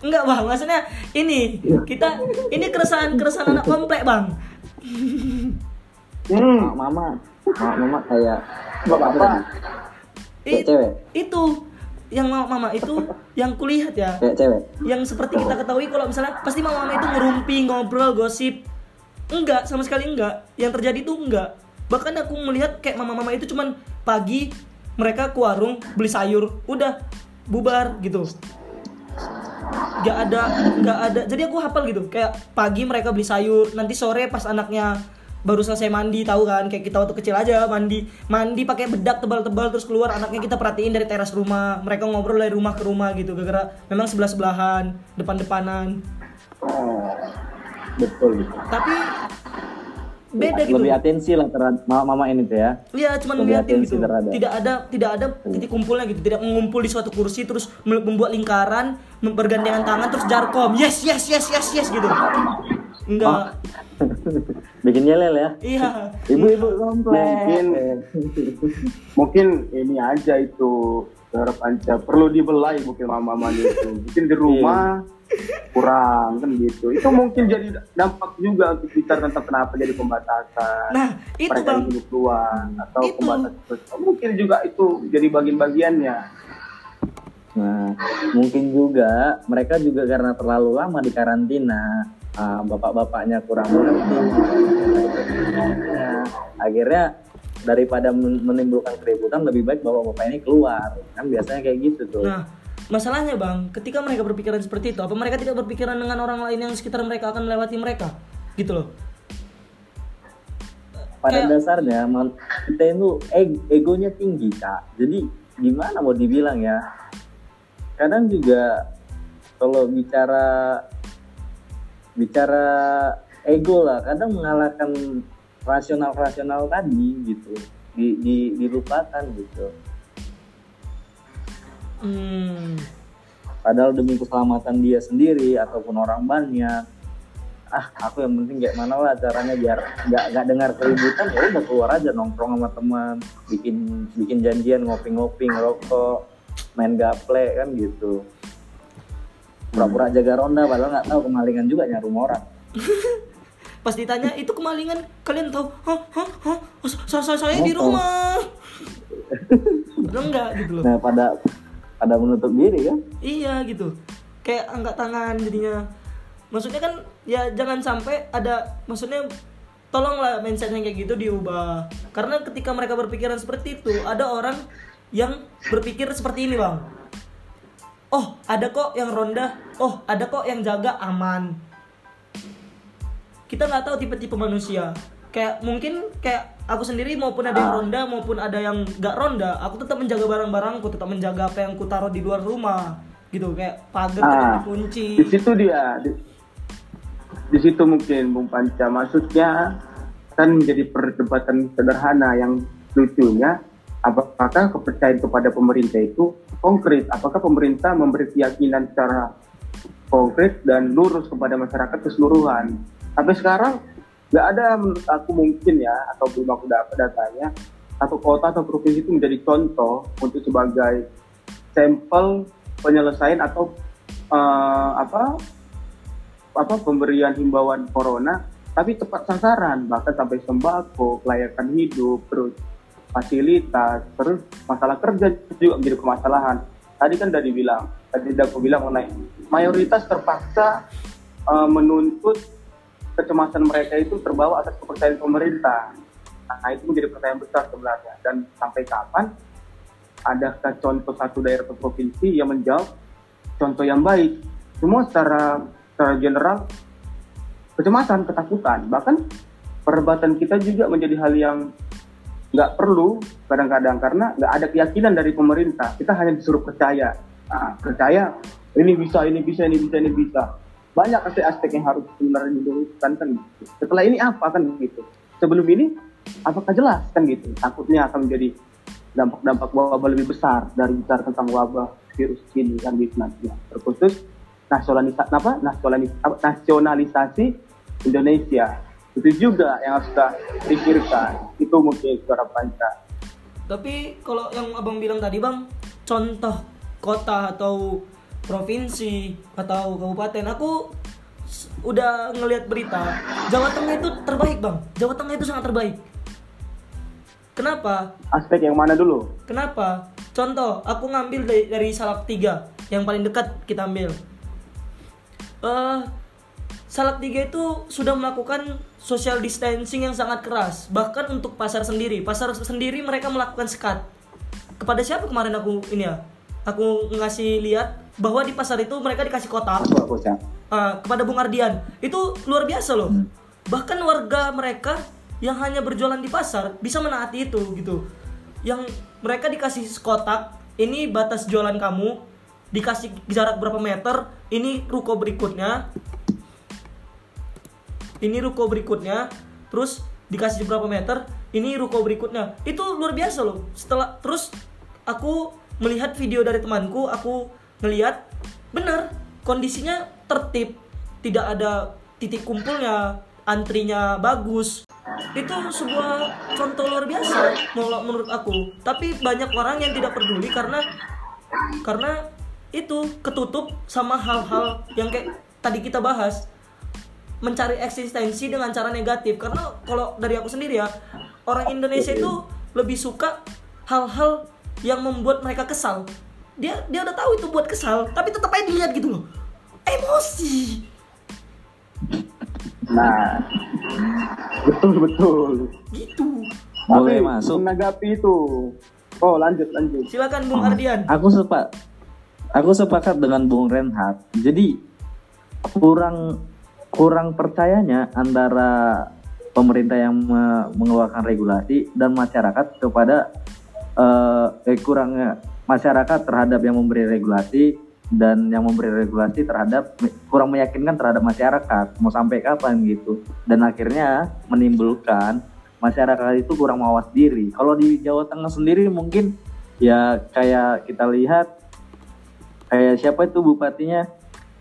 enggak bang, maksudnya ini kita ini keresahan keresahan anak komplek bang. Hmm, Mak mama, mak mama kayak bapak-bapak. Kayak I- cewek. itu yang mama mama itu yang kulihat ya, kayak cewek. yang seperti kita ketahui kalau misalnya pasti mama mama itu ngerumpi ngobrol gosip. Enggak, sama sekali enggak. Yang terjadi itu enggak. Bahkan aku melihat kayak mama-mama itu cuman pagi mereka ke warung beli sayur, udah bubar gitu. Gak ada, gak ada. Jadi aku hafal gitu. Kayak pagi mereka beli sayur, nanti sore pas anaknya baru selesai mandi tahu kan kayak kita waktu kecil aja mandi mandi pakai bedak tebal-tebal terus keluar anaknya kita perhatiin dari teras rumah mereka ngobrol dari rumah ke rumah gitu gara-gara memang sebelah sebelahan depan-depanan Oh, betul gitu. tapi beda gitu Lebih atensi lah terhadap mama-mama ini tuh ya. Iya, cuman Lebih gitu. terhadap. Tidak ada tidak ada titik kumpulnya gitu. Tidak mengumpul di suatu kursi terus mem- membuat lingkaran, bergandengan tangan terus jarkom. Yes, yes, yes, yes, yes gitu. Enggak. Bikin yelel ya. Iya. Ibu-ibu komplek. Mungkin mungkin ini aja itu saudara Panca perlu dibelai mungkin mama-mama itu. Mungkin di rumah kurang kan gitu. Itu mungkin jadi dampak juga untuk kita tentang kenapa jadi pembatasan. Nah, itu mereka Bang. hidup luar atau Itu. pembatasan sosial. Mungkin juga itu jadi bagian-bagiannya. Nah, mungkin juga mereka juga karena terlalu lama di karantina, ah, bapak-bapaknya kurang mengerti. Nah, akhirnya daripada men- menimbulkan keributan lebih baik bapak-bapak ini keluar. Kan biasanya kayak gitu tuh. Nah, masalahnya Bang, ketika mereka berpikiran seperti itu, apa mereka tidak berpikiran dengan orang lain yang sekitar mereka akan melewati mereka? Gitu loh. Pada kayak- dasarnya man- kita itu eg- egonya tinggi kak. Jadi gimana mau dibilang ya? Kadang juga kalau bicara bicara ego lah, kadang mengalahkan rasional rasional tadi gitu, di, di dilupakan gitu. Hmm. Padahal demi keselamatan dia sendiri ataupun orang banyak, ah aku yang penting kayak mana lah caranya biar nggak nggak dengar keributan ya udah keluar aja nongkrong sama teman bikin bikin janjian ngopi-ngopi ngerokok main gaple kan gitu pura-pura jaga ronda padahal nggak tahu kemalingan juga nyari rumah orang Pas ditanya itu kemalingan, kalian tahu? Hah, hah, hah? Saya, saya, saya di rumah. Padahal enggak gitu loh. nah pada pada menutup diri kan Iya gitu. Kayak angkat tangan jadinya. Maksudnya kan ya jangan sampai ada maksudnya tolonglah mindset yang kayak gitu diubah. Karena ketika mereka berpikiran seperti itu, ada orang yang berpikir seperti ini, Bang. Oh, ada kok yang ronda. Oh, ada kok yang jaga aman. Kita nggak tahu tipe-tipe manusia. Kayak mungkin kayak aku sendiri maupun ada yang ronda maupun ada yang nggak ronda, aku tetap menjaga barang-barangku, tetap menjaga apa yang ku taruh di luar rumah. Gitu kayak pagar Ah, dikunci. Di situ dia, di, di situ mungkin Bung Panca maksudnya kan menjadi perdebatan sederhana yang lucunya apakah kepercayaan kepada pemerintah itu konkret apakah pemerintah memberi keyakinan secara konkret dan lurus kepada masyarakat keseluruhan sampai sekarang nggak ada aku mungkin ya atau belum aku dapat datanya satu kota atau provinsi itu menjadi contoh untuk sebagai sampel penyelesaian atau eh, apa apa pemberian himbauan corona tapi tepat sasaran bahkan sampai sembako kelayakan hidup terus fasilitas terus masalah kerja juga menjadi permasalahan. Tadi kan udah dibilang tadi udah aku bilang mengenai mayoritas terpaksa eh, menuntut kecemasan mereka itu terbawa atas kepercayaan pemerintah. Nah itu menjadi pertanyaan besar sebenarnya. Dan sampai kapan adakah contoh satu daerah atau provinsi yang menjawab contoh yang baik? Semua secara secara general kecemasan ketakutan. Bahkan perdebatan kita juga menjadi hal yang nggak perlu kadang-kadang. Karena nggak ada keyakinan dari pemerintah. Kita hanya disuruh percaya. Nah, percaya ini bisa ini bisa ini bisa ini bisa banyak aspek-aspek yang harus sebenarnya diluruskan kan? Gitu. setelah ini apa kan? Gitu. Sebelum ini apakah jelas kan? Gitu. Takutnya akan menjadi dampak-dampak wabah lebih besar dari bicara tentang wabah virus ini kan? Gitu nanti. Terkhusus nasionalisasi apa? Nasionalis, apa, nasionalisasi Indonesia. Itu juga yang harus kita pikirkan. Itu mungkin suara panca. Tapi kalau yang abang bilang tadi bang, contoh kota atau provinsi atau kabupaten, aku udah ngelihat berita Jawa Tengah itu terbaik bang. Jawa Tengah itu sangat terbaik. Kenapa? aspek yang mana dulu Kenapa? Contoh, aku ngambil dari, dari Salak 3 yang paling dekat kita ambil. Eh, Salak 3 itu sudah melakukan social distancing yang sangat keras, bahkan untuk pasar sendiri. Pasar sendiri mereka melakukan sekat. Kepada siapa kemarin aku ini ya? Aku ngasih lihat bahwa di pasar itu mereka dikasih kotak uh, kepada Bung Ardian. Itu luar biasa loh. Bahkan warga mereka yang hanya berjualan di pasar bisa menaati itu gitu. Yang mereka dikasih kotak ini batas jualan kamu dikasih jarak berapa meter ini ruko berikutnya. Ini ruko berikutnya terus dikasih berapa meter ini ruko berikutnya. Itu luar biasa loh. Setelah terus aku melihat video dari temanku aku ngelihat bener kondisinya tertib tidak ada titik kumpulnya antrinya bagus. Itu sebuah contoh luar biasa menurut aku. Tapi banyak orang yang tidak peduli karena karena itu ketutup sama hal-hal yang kayak tadi kita bahas. Mencari eksistensi dengan cara negatif. Karena kalau dari aku sendiri ya orang Indonesia itu lebih suka hal-hal yang membuat mereka kesal dia dia udah tahu itu buat kesal tapi tetap aja dilihat gitu loh. Emosi. Nah betul betul. Gitu. Boleh Tapi masuk. menanggapi itu. Oh lanjut lanjut. Silakan Bung Ardian. Aku sepak aku sepakat dengan Bung Renhat. Jadi kurang kurang percayanya antara pemerintah yang me- mengeluarkan regulasi dan masyarakat kepada eh, eh, kurangnya masyarakat terhadap yang memberi regulasi dan yang memberi regulasi terhadap kurang meyakinkan terhadap masyarakat mau sampai kapan gitu. Dan akhirnya menimbulkan masyarakat itu kurang mawas diri. Kalau di Jawa Tengah sendiri mungkin ya kayak kita lihat kayak siapa itu bupatinya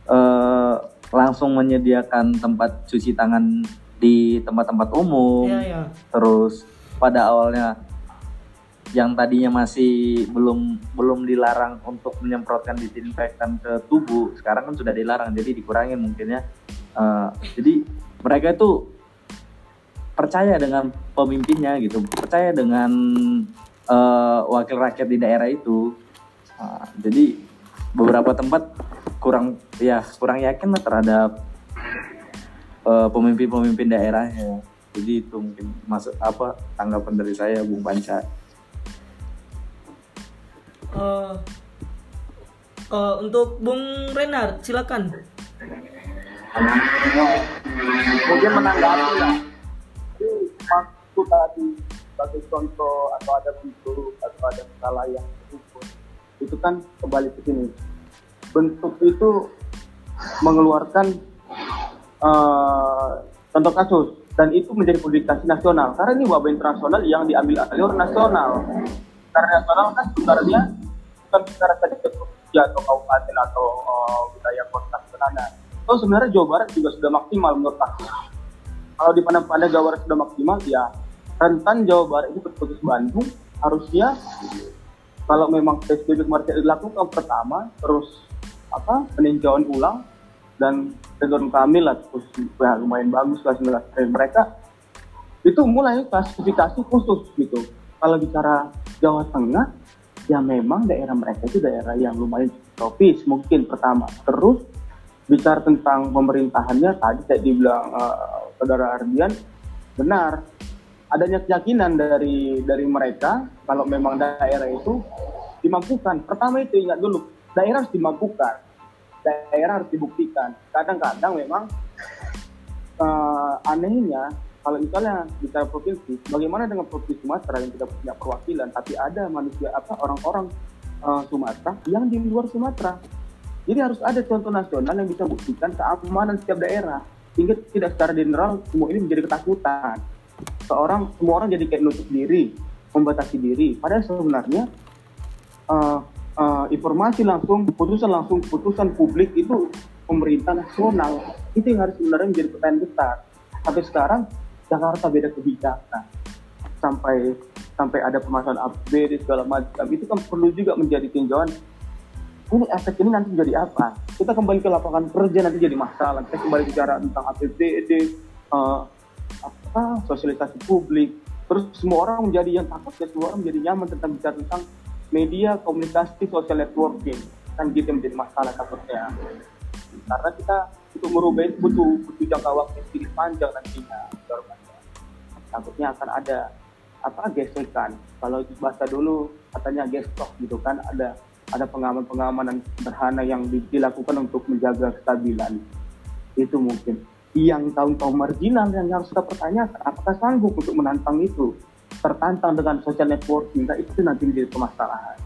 eh, langsung menyediakan tempat cuci tangan di tempat-tempat umum. Iya ya terus pada awalnya yang tadinya masih belum belum dilarang untuk menyemprotkan disinfektan ke tubuh sekarang kan sudah dilarang jadi dikurangi mungkin ya. Eh, jadi mereka itu percaya dengan pemimpinnya gitu percaya dengan eh, wakil rakyat di daerah itu. Nah, jadi beberapa tempat kurang ya kurang yakin lah terhadap eh, pemimpin-pemimpin daerahnya. Jadi itu mungkin masuk apa tanggapan dari saya Bung Panca Eh, eh, untuk Bung Renard silakan. Mungkin menanggapi Jadi, maksud tadi sebagai contoh atau ada bentuk atau ada skala yang terukur itu kan kembali ke sini. Bentuk itu mengeluarkan eh, contoh kasus dan itu menjadi publikasi nasional. Karena ini wabah internasional yang diambil alur nasional. Karena nasional kan sebenarnya bukan bicara saja ke provinsi atau kabupaten atau eh, wilayah kota sebenarnya Oh sebenarnya Jawa Barat juga sudah maksimal menurut aku. Kalau di pandang-pandang Jawa Barat sudah maksimal, ya rentan Jawa Barat itu berputus Bandung harusnya kalau memang PSBB kemarin tidak dilakukan pertama, terus apa peninjauan ulang dan Ridwan Kamil lah terus ya, lumayan bagus lah 19 dari mereka itu mulai klasifikasi khusus gitu. Kalau bicara Jawa Tengah, ya memang daerah mereka itu daerah yang lumayan tropis mungkin pertama. Terus bicara tentang pemerintahannya tadi saya dibilang eh, saudara Ardian benar adanya keyakinan dari dari mereka kalau memang daerah itu dimampukan pertama itu ingat dulu daerah harus dimampukan daerah harus dibuktikan. Kadang-kadang memang eh, anehnya kalau misalnya bicara provinsi, bagaimana dengan provinsi Sumatera yang tidak punya perwakilan, tapi ada manusia apa orang-orang eh, Sumatera yang di luar Sumatera. Jadi harus ada contoh nasional yang bisa buktikan keamanan setiap daerah, sehingga tidak secara general semua ini menjadi ketakutan. Seorang semua orang jadi kayak nutup diri, membatasi diri. Padahal sebenarnya eh, eh, informasi langsung, putusan langsung, putusan publik itu pemerintah nasional itu yang harus sebenarnya menjadi pertanyaan besar. Sampai sekarang Jakarta beda kebijakan. Sampai sampai ada permasalahan APBD segala macam. Itu kan perlu juga menjadi tinjauan ini efek ini nanti jadi apa? Kita kembali ke lapangan kerja nanti jadi masalah. Kita kembali bicara tentang APBD eh, apa sosialisasi publik. Terus semua orang menjadi yang takut ya semua orang menjadi nyaman tentang bicara tentang media komunikasi social networking. Kan gitu menjadi masalah takutnya. Karena kita untuk merubah itu butuh butuh jangka waktu yang panjang nantinya. Takutnya akan ada apa gesekan kalau bahasa dulu katanya gestok gitu kan ada ada pengaman-pengamanan sederhana yang di- dilakukan untuk menjaga kestabilan itu mungkin yang kaum kaum marginal yang harus kita pertanyakan apakah sanggup untuk menantang itu tertantang dengan social networking nah, itu nanti menjadi permasalahan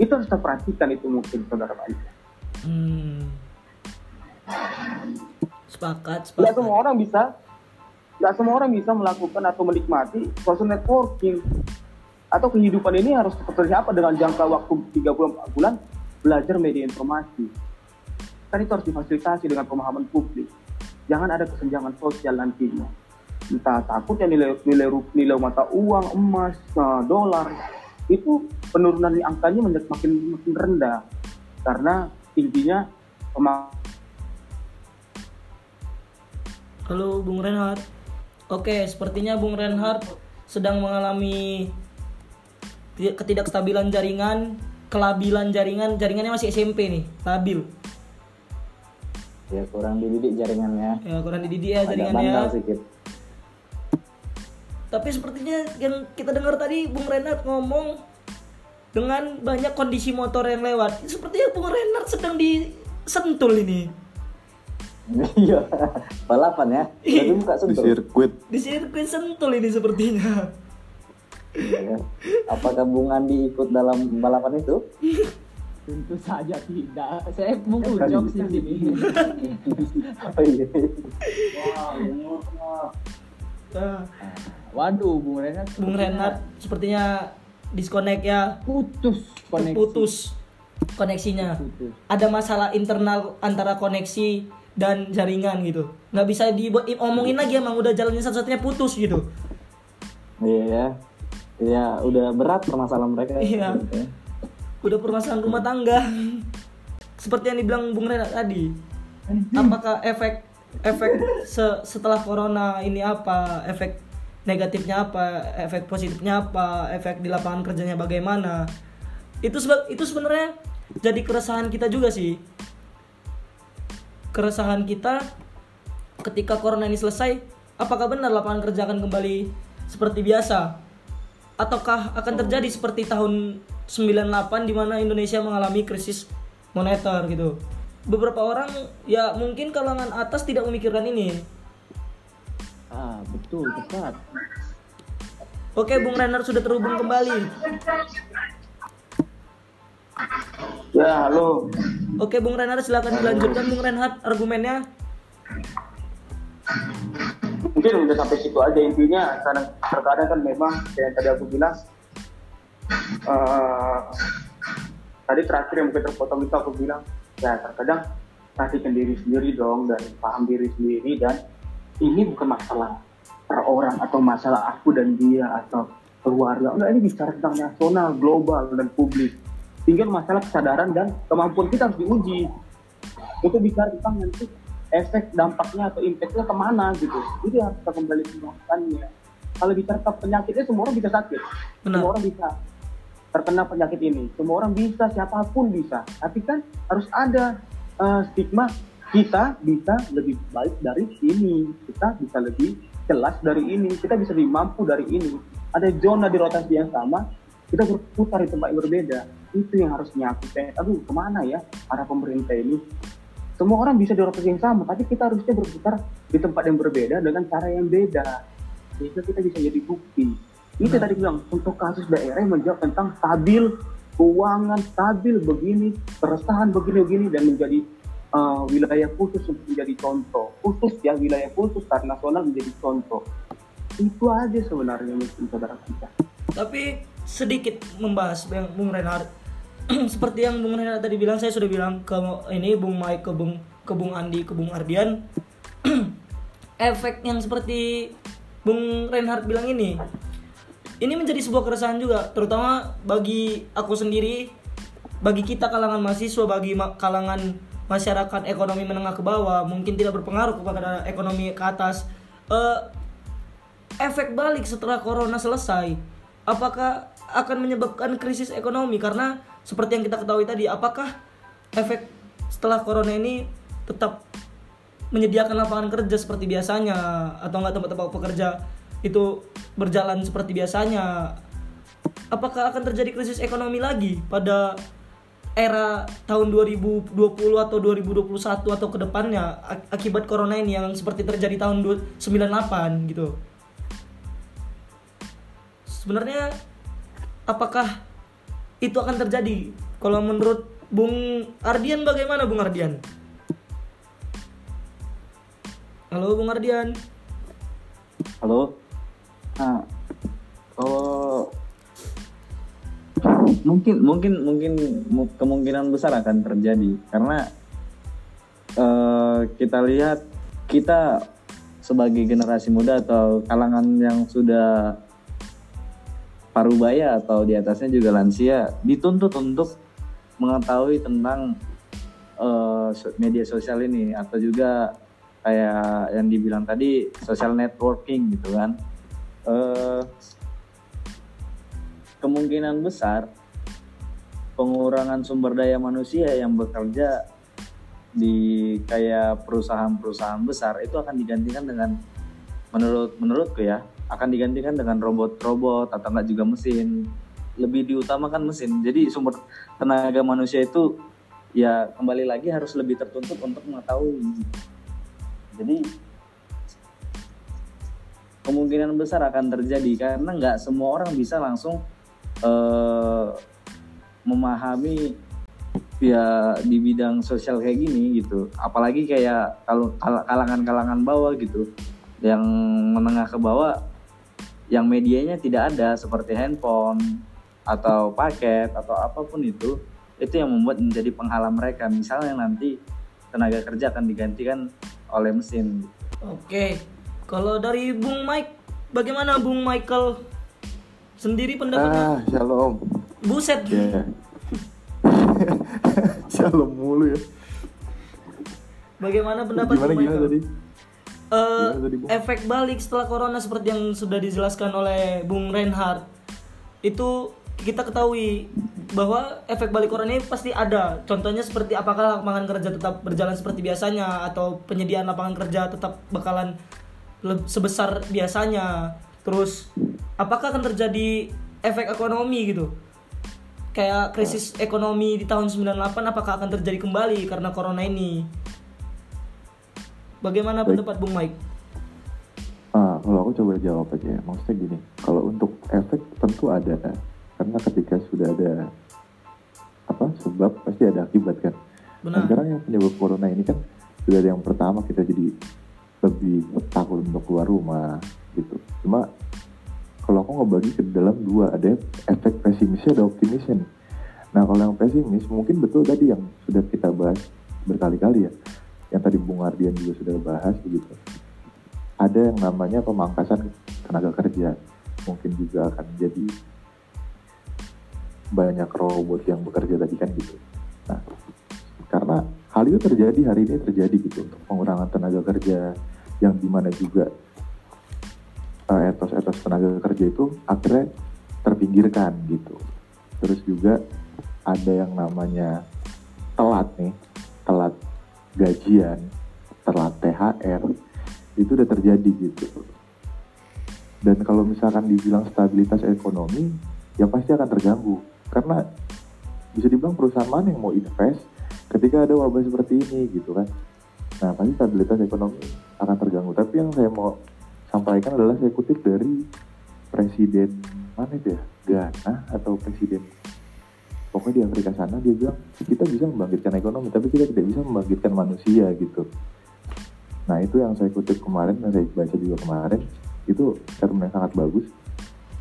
itu harus kita perhatikan itu mungkin saudara Baik. Hmm. Sepakat, sepakat. semua orang bisa, tidak semua orang bisa melakukan atau menikmati social networking atau kehidupan ini harus seperti apa dengan jangka waktu 34 bulan belajar media informasi. Kan itu harus difasilitasi dengan pemahaman publik. Jangan ada kesenjangan sosial nantinya. Entah takutnya nilai nilai nilai mata uang, emas, eh, dolar itu penurunan angkanya menjadi makin makin rendah karena intinya pema- Halo Bung Renhard. Oke, sepertinya Bung Renhard sedang mengalami ti- ketidakstabilan jaringan, kelabilan jaringan, jaringannya masih SMP nih, labil. Ya kurang dididik jaringannya. Ya kurang dididik ya Agak jaringannya. sedikit. Tapi sepertinya yang kita dengar tadi Bung Renhard ngomong dengan banyak kondisi motor yang lewat. Sepertinya Bung Renhard sedang disentul ini. Iya. Balapan ya. Jadi buka di sentul. sirkuit Di sirkuit sentul ini sepertinya. Ya. Apakah Bung Andi ikut dalam balapan itu? Tentu saja tidak. Saya mau jokes di sini. Oh iya. Nah, Waduh, Bung Renat. Bung Renhard sepertinya disconnect ya. putus koneksi. Putus koneksinya. Putus. Ada masalah internal antara koneksi dan jaringan gitu. Nggak bisa diomongin lagi emang udah jalannya satu-satunya putus gitu. Iya ya. Iya, udah berat permasalahan mereka. Iya. Udah permasalahan rumah tangga. Seperti yang dibilang Bung Renat tadi. Apakah efek efek se- setelah corona ini apa? Efek negatifnya apa? Efek positifnya apa? Efek di lapangan kerjanya bagaimana? Itu seba- itu sebenarnya jadi keresahan kita juga sih. Keresahan kita ketika corona ini selesai, apakah benar lapangan kerja akan kembali seperti biasa? Ataukah akan terjadi seperti tahun 98 di mana Indonesia mengalami krisis moneter gitu. Beberapa orang ya mungkin kalangan atas tidak memikirkan ini. Ah, betul, tepat. Oke, Bung Renard sudah terhubung kembali. Ya, halo. Oke, Bung Renard silakan dilanjutkan Bung Renhard argumennya. Mungkin udah sampai situ aja intinya. Karena terkadang kan memang kayak yang tadi aku bilang. eh, tadi terakhir yang mungkin terpotong itu aku bilang, ya terkadang perhatikan diri sendiri dong dan paham diri sendiri dan ini bukan masalah per orang atau masalah aku dan dia atau keluarga. Enggak, ini bicara tentang nasional, global dan publik. Tinggal masalah kesadaran dan kemampuan kita harus diuji untuk bicara tentang nanti efek dampaknya atau impactnya ke mana gitu. Jadi harus kita kembali ke melakukannya. Kalau bicara tentang penyakitnya semua orang bisa sakit, Benar. semua orang bisa terkena penyakit ini. Semua orang bisa, siapa pun bisa. Tapi kan harus ada eh, stigma kita bisa lebih baik dari ini, kita bisa lebih jelas dari ini, kita bisa lebih mampu dari ini. Ada zona di rotasi yang sama, kita berputar di tempat yang berbeda. Itu yang harusnya aku tanya, aduh ke mana ya arah pemerintah ini? semua orang bisa di yang sama tapi kita harusnya berputar di tempat yang berbeda dengan cara yang beda. Sehingga kita bisa jadi bukti. Itu tadi bilang untuk kasus daerah yang menjawab tentang stabil keuangan stabil begini keresahan begini-begini dan menjadi uh, wilayah khusus untuk menjadi contoh. Khusus ya wilayah khusus karena nasional menjadi contoh. Itu aja sebenarnya mungkin saudara kita. Tapi sedikit membahas yang Bung. Seperti yang Bung Reinhardt tadi bilang, saya sudah bilang ke ini Bung Mike, ke Bung ke Bung Andi, ke Bung Ardian. Efek yang seperti Bung Reinhardt bilang ini, ini menjadi sebuah keresahan juga, terutama bagi aku sendiri, bagi kita kalangan mahasiswa, bagi ma- kalangan masyarakat ekonomi menengah ke bawah, mungkin tidak berpengaruh kepada ekonomi ke atas. Eh, efek balik setelah corona selesai apakah akan menyebabkan krisis ekonomi karena seperti yang kita ketahui tadi apakah efek setelah corona ini tetap menyediakan lapangan kerja seperti biasanya? Atau enggak tempat-tempat pekerja itu berjalan seperti biasanya? Apakah akan terjadi krisis ekonomi lagi pada era tahun 2020 atau 2021 atau ke depannya ak- akibat corona ini yang seperti terjadi tahun du- 98 gitu? Sebenarnya apakah itu akan terjadi. Kalau menurut Bung Ardian bagaimana Bung Ardian? Halo Bung Ardian. Halo. Nah, kalau mungkin mungkin mungkin mu- kemungkinan besar akan terjadi. Karena eh, kita lihat kita sebagai generasi muda atau kalangan yang sudah parubaya atau di atasnya juga lansia dituntut untuk mengetahui tentang so- media sosial ini atau juga kayak yang dibilang tadi social networking gitu kan. Eh, kemungkinan besar pengurangan sumber daya manusia yang bekerja di kayak perusahaan-perusahaan besar itu akan digantikan dengan menurut menurutku ya akan digantikan dengan robot-robot atau enggak juga mesin. Lebih diutamakan mesin. Jadi sumber tenaga manusia itu ya kembali lagi harus lebih tertuntut untuk mengetahui. Jadi kemungkinan besar akan terjadi karena nggak semua orang bisa langsung eh, memahami ya di bidang sosial kayak gini gitu. Apalagi kayak kalau kal- kalangan-kalangan bawah gitu yang menengah ke bawah yang medianya tidak ada seperti handphone atau paket atau apa pun itu itu yang membuat menjadi penghalang mereka misalnya nanti tenaga kerja akan digantikan oleh mesin Oke, kalau dari Bung Mike, bagaimana Bung Michael sendiri pendapatnya? Ah, shalom. Buset, Ya. shalom mulu ya. bagaimana pendapat Gimana Bung gimana Michael? Gimana tadi, Bung? efek balik setelah corona seperti yang sudah dijelaskan oleh Bung Reinhardt itu kita ketahui bahwa efek balik corona ini pasti ada. Contohnya seperti apakah lapangan kerja tetap berjalan seperti biasanya atau penyediaan lapangan kerja tetap bakalan sebesar biasanya. Terus apakah akan terjadi efek ekonomi gitu? Kayak krisis ekonomi di tahun 98 apakah akan terjadi kembali karena corona ini? Bagaimana pendapat Bung Mike? Ah, kalau aku coba jawab aja ya. Maksudnya gini, kalau untuk efek tentu ada. Karena ketika sudah ada apa sebab pasti ada akibat kan. Nah, Benar. sekarang yang penyebab corona ini kan sudah ada yang pertama kita jadi lebih takut untuk keluar rumah gitu. Cuma kalau aku ngebagi ke dalam dua ada efek pesimisnya ada optimisnya nih. Nah kalau yang pesimis mungkin betul tadi yang sudah kita bahas berkali-kali ya. Yang tadi Bung Ardian juga sudah bahas begitu. Ada yang namanya pemangkasan tenaga kerja. Mungkin juga akan jadi banyak robot yang bekerja tadi kan gitu. Nah, karena hal itu terjadi hari ini terjadi gitu untuk pengurangan tenaga kerja yang di mana juga eh, etos-etos tenaga kerja itu akhirnya terpinggirkan gitu. Terus juga ada yang namanya telat nih, telat gajian, telat THR, itu udah terjadi gitu. Dan kalau misalkan dibilang stabilitas ekonomi, ya pasti akan terganggu. Karena bisa dibilang perusahaan mana yang mau invest, ketika ada wabah seperti ini gitu kan nah pasti stabilitas ekonomi akan terganggu tapi yang saya mau sampaikan adalah saya kutip dari presiden mana ya Ghana atau presiden pokoknya di Afrika sana dia bilang kita bisa membangkitkan ekonomi tapi kita tidak bisa membangkitkan manusia gitu. Nah itu yang saya kutip kemarin dan saya baca juga kemarin itu term yang sangat bagus.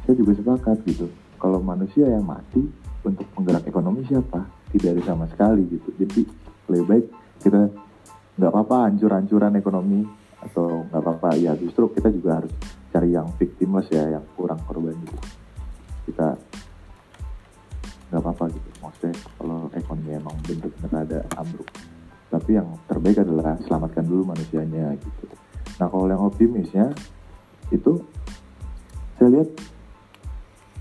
Saya juga sepakat gitu. Kalau manusia yang mati untuk penggerak ekonomi siapa? Tidak ada sama sekali gitu. Jadi lebih baik kita nggak apa-apa hancur-hancuran ekonomi atau nggak apa-apa ya justru kita juga harus cari yang victimless ya yang kurang korban gitu. Kita nggak apa-apa gitu. Maksudnya kalau ekonomi emang bener-bener ada ambruk. Tapi yang terbaik adalah selamatkan dulu manusianya gitu. Nah kalau yang optimisnya itu saya lihat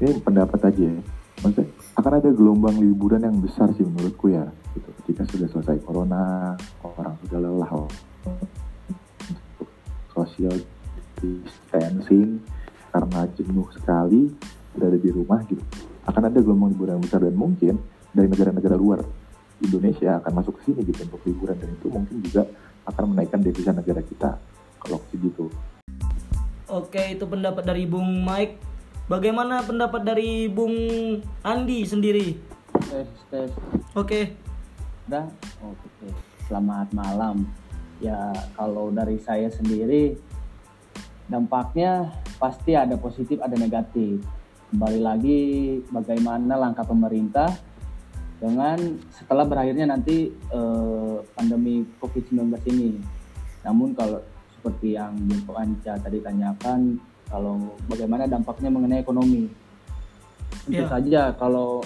ini pendapat aja ya. Maksudnya akan ada gelombang liburan yang besar sih menurutku ya gitu. Ketika sudah selesai corona orang sudah lelah. Loh social distancing karena jenuh sekali berada di rumah gitu akan ada gelombang liburan yang besar dan mungkin dari negara-negara luar Indonesia akan masuk ke sini gitu untuk liburan dan itu mungkin juga akan menaikkan devisa negara kita kalau gitu Oke, itu pendapat dari Bung Mike. Bagaimana pendapat dari Bung Andi sendiri? tes tes Oke. udah oke selamat malam ya kalau dari saya sendiri dampaknya pasti ada positif ada negatif kembali lagi bagaimana langkah pemerintah dengan setelah berakhirnya nanti eh, pandemi COVID-19 ini namun kalau seperti yang Bung Anca tadi tanyakan kalau bagaimana dampaknya mengenai ekonomi tentu Iya. saja kalau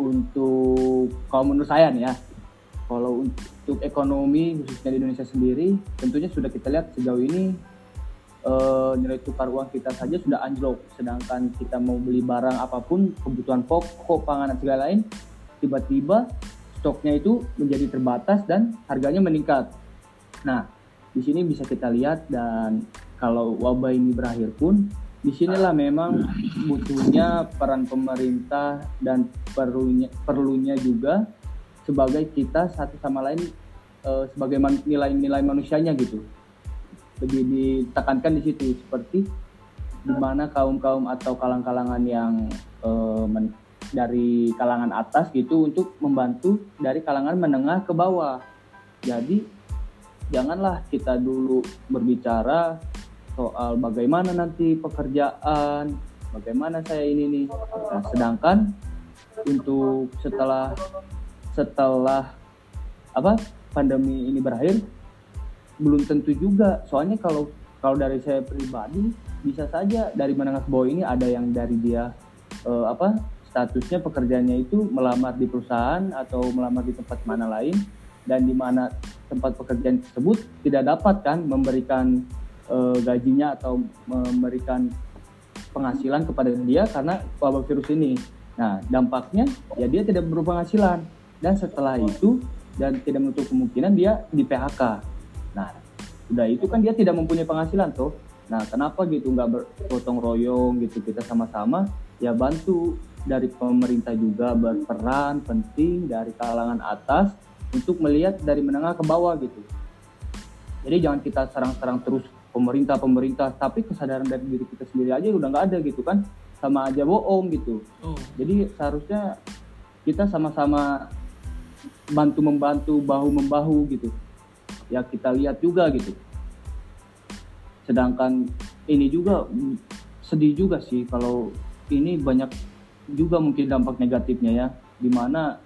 untuk kalau menurut saya nih ya kalau untuk ekonomi khususnya di Indonesia sendiri tentunya sudah kita lihat sejauh ini eh, nilai tukar uang kita saja sudah anjlok. Sedangkan kita mau beli barang apa pun kebutuhan pokok pangan dan segala lain tiba-tiba stoknya itu menjadi terbatas dan harganya meningkat. Nah di sini bisa kita lihat dan kalau wabah ini berakhir pun di sinilah memang butuhnya peran pemerintah dan perlunya perlunya juga sebagai kita satu sama lain eh, sebagai nilai-nilai manusianya gitu lebih ditekankan di situ seperti di mana kaum-kaum atau kalang-kalangan yang eh, men- dari kalangan atas gitu untuk membantu dari kalangan menengah ke bawah jadi janganlah kita dulu berbicara soal bagaimana nanti pekerjaan, bagaimana saya ini nih. Nah, sedangkan untuk setelah setelah apa pandemi ini berakhir belum tentu juga. Soalnya kalau kalau dari saya pribadi bisa saja dari menengah bawah ini ada yang dari dia eh, apa statusnya pekerjaannya itu melamar di perusahaan atau melamar di tempat mana lain dan di mana tempat pekerjaan tersebut tidak dapat kan memberikan eh, gajinya atau memberikan penghasilan kepada dia karena wabah virus ini. Nah, dampaknya ya dia tidak berpenghasilan dan setelah itu dan tidak menutup kemungkinan dia di PHK. Nah, udah itu kan dia tidak mempunyai penghasilan tuh. Nah, kenapa gitu nggak bergotong royong gitu kita sama-sama ya bantu dari pemerintah juga berperan penting dari kalangan atas untuk melihat dari menengah ke bawah gitu. Jadi jangan kita serang-serang terus pemerintah pemerintah, tapi kesadaran dari diri kita sendiri aja udah nggak ada gitu kan, sama aja bohong gitu. Oh, Jadi seharusnya kita sama-sama bantu membantu bahu membahu gitu. Ya kita lihat juga gitu. Sedangkan ini juga mm, sedih juga sih kalau ini banyak juga mungkin dampak negatifnya ya, di mana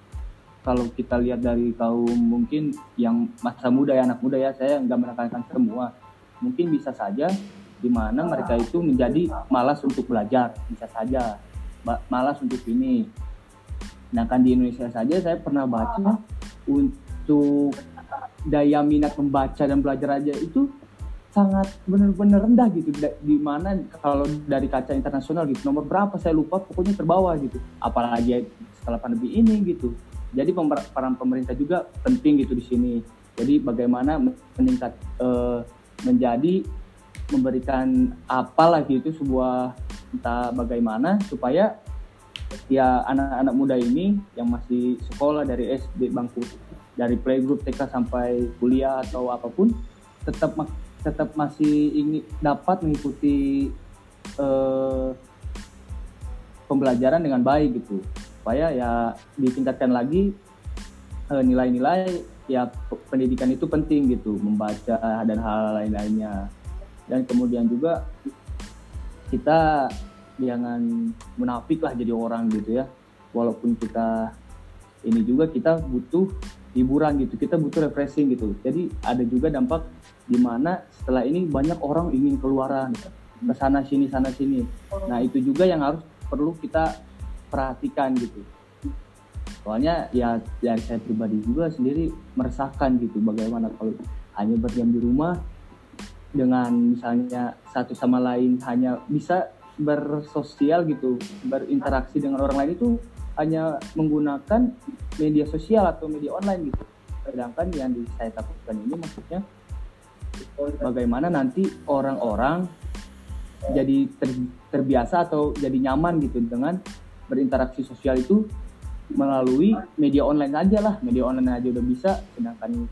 kalau kita lihat dari kaum mungkin yang masa muda ya anak muda ya saya nggak menekankan semua. Mungkin bisa saja di mana mereka itu menjadi malas untuk belajar bisa saja. Malas untuk ini. Nah kan di Indonesia saja saya pernah baca untuk daya minat membaca dan belajar aja itu sangat benar-benar rendah gitu. Di mana kalau dari kaca internasional gitu nomor berapa saya lupa pokoknya terbawah gitu. Apalagi setelah pandemi ini gitu. Jadi peran pemerintah juga penting gitu di sini. Jadi bagaimana meningkat eh, menjadi memberikan apa lagi itu sebuah entah bagaimana supaya ya anak-anak muda ini yang masih sekolah dari SD bangku dari playgroup TK sampai kuliah atau apa pun tetap tetap masih ingin dapat mengikuti eh, pembelajaran dengan baik gitu. Supaya ya ditingkatkan lagi eh, nilai-nilai ya pendidikan itu penting gitu membaca dan hal lain-lainnya. Dan kemudian juga kita jangan munafik lah jadi orang gitu ya. Walaupun kita ini juga kita butuh hiburan gitu. Kita butuh refreshing gitu. Jadi ada juga dampak di mana setelah ini banyak orang ingin keluaran ke sana sini sana sini. Nah itu juga yang harus perlu kita perhatikan gitu. Soalnya ya dari saya pribadi juga sendiri meresahkan gitu bagaimana kalau hanya berdiam di rumah dengan misalnya satu sama lain hanya bisa bersosial gitu berinteraksi dengan orang lain itu hanya menggunakan media sosial atau media online gitu. Sedangkan yang di- saya takutkan ini maksudnya bagaimana nanti orang-orang jadi ter- terbiasa atau jadi nyaman gitu dengan berinteraksi sosial itu melalui media online aja lah. Media online aja udah bisa sedangkan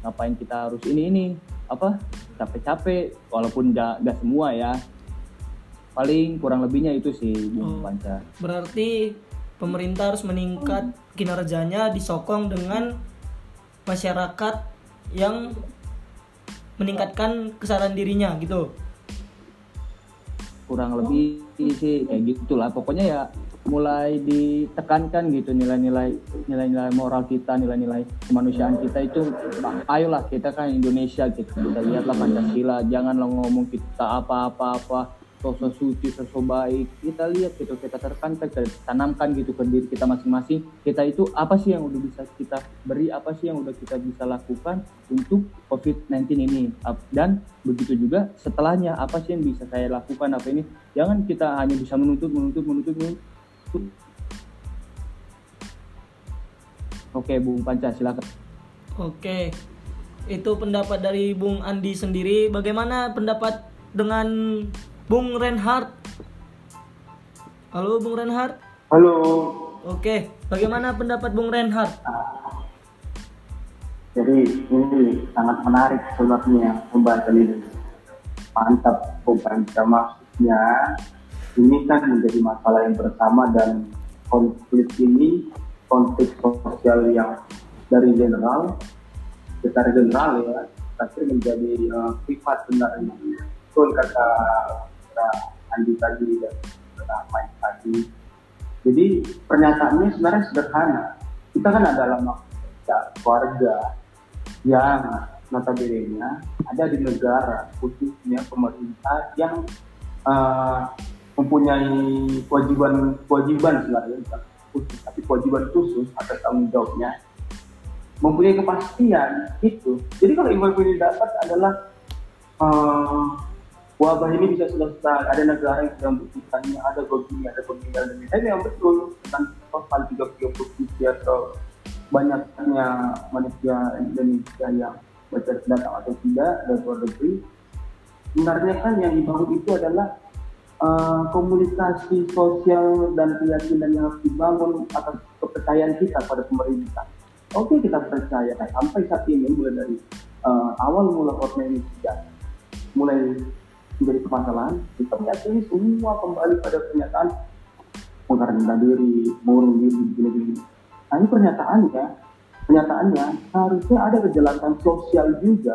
ngapain kita harus ini ini apa capek-capek walaupun nggak nggak semua ya. Paling kurang lebihnya itu sih Oh. Bung Panca. Berarti pemerintah harus meningkat kinerjanya disokong dengan masyarakat yang meningkatkan kesadaran dirinya gitu. kurang lebih sih kayak gitulah. Pokoknya ya mulai ditekankan gitu nilai-nilai nilai-nilai moral kita nilai-nilai kemanusiaan kita itu ayolah kita kan Indonesia gitu. Kita lihatlah Pancasila janganlah ngomong kita apa-apa-apa sosok suci sosok baik kita lihat gitu kita tekankan kita tanamkan gitu ke diri kita masing-masing kita itu apa sih yang udah bisa kita beri apa sih yang udah kita bisa lakukan untuk COVID-19 ini dan begitu juga setelahnya apa sih yang bisa saya lakukan apa ini jangan kita hanya bisa menuntut menuntut menuntut menuntut Oke, Bung Panca, silakan. Oke. Itu pendapat dari Bung Andi sendiri. Bagaimana pendapat dengan Bung Reinhardt? Halo Bung Reinhardt. Halo. Oke, bagaimana pendapat Bung Reinhardt? Jadi ini sangat menarik sebenarnya pembahasan ini. Mantap pembahasan maksudnya ini kan menjadi masalah yang bersama dan konflik ini konflik sosial yang dari general secara general ya tapi menjadi eh, privat sebenarnya betul kata Andi tadi dan kata Mike tadi jadi pernyataannya sebenarnya sederhana. Kita kan adalah manusia keluarga yang notabene ada di negara khususnya pemerintah yang eh, mempunyai kewajiban kewajiban sebenarnya khusus tapi kewajiban khusus atas tanggung jawabnya. Mempunyai kepastian itu. Jadi kalau informasi yang didapat adalah eh, wabah ini bisa selesai. Ada negara yang sedang membuktikannya ada begini ada begini ada begini dan yang betul tentang total 30 posisi atau banyaknya manusia Indonesia yang baca datang atau tidak dari luar negeri. Sebenarnya kan yang dibangun itu adalah eh, komunikasi sosial dan keyakinan yang harus dibangun atas kepercayaan kita pada pemerintah. Oke kita percaya. Sampai saat ini mulai dari eh, awal mula corona ini sejak mulai menjadi permasalahan kita meyakini semua kembali pada pernyataan mengkarantina diri, mengurung diri, begini-begini. Nah ini pernyataannya, pernyataannya harusnya ada kejelasan sosial juga.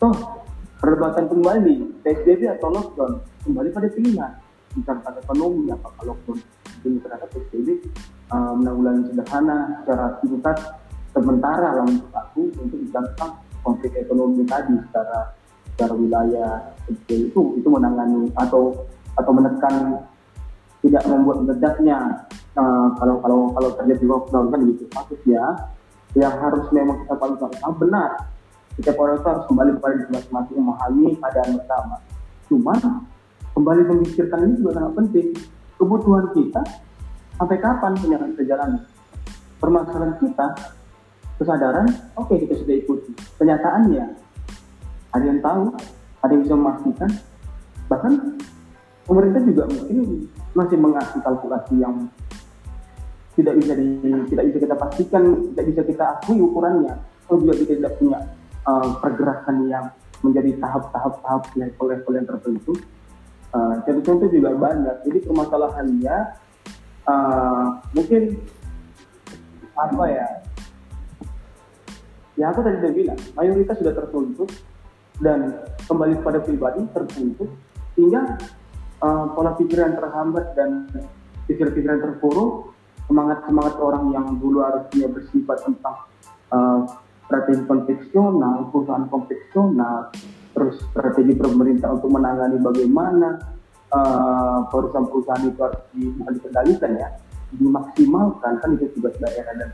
Toh perdebatan kembali PSBB atau lockdown kembali pada pilihan misalkan ekonomi apakah lockdown ini terhadap PSBB uh, menanggulangi sederhana secara singkat sementara lah untuk aku untuk menjangkau konflik ekonomi tadi secara secara wilayah itu itu menangani atau atau menekan tidak membuat meledaknya uh, kalau kalau kalau terjadi lockdown kan gitu maksudnya yang harus memang kita paling utama benar setiap orang itu harus kembali kepada diri masing-masing memahami keadaan bersama. Cuman kembali memikirkan ini juga sangat penting. Kebutuhan kita sampai kapan kita jalani? Permasalahan kita, kesadaran, oke kita sudah ikuti. Kenyataannya, ada yang tahu, ada yang bisa memastikan, bahkan pemerintah juga mungkin masih mengasih kalkulasi yang tidak bisa di, tidak bisa kita pastikan, tidak bisa kita akui ukurannya. Atau juga kita tidak punya uh, pergerakan yang menjadi tahap-tahap tahap level-level yang tertentu. Uh, contoh-contoh juga banyak. Jadi permasalahannya uh, mungkin apa ya? Ya aku tadi sudah bilang, mayoritas sudah tertuntut dan kembali pada pribadi tertuntut sehingga uh, pola pikir yang terhambat dan pikir-pikiran terpuruk semangat-semangat orang yang dulu harusnya bersifat tentang uh, strategi konteksional, perusahaan konteksional, terus strategi pemerintah untuk menangani bagaimana uh, perusahaan-perusahaan itu harus dikendalikan ya, dimaksimalkan kan itu tugas daerah dan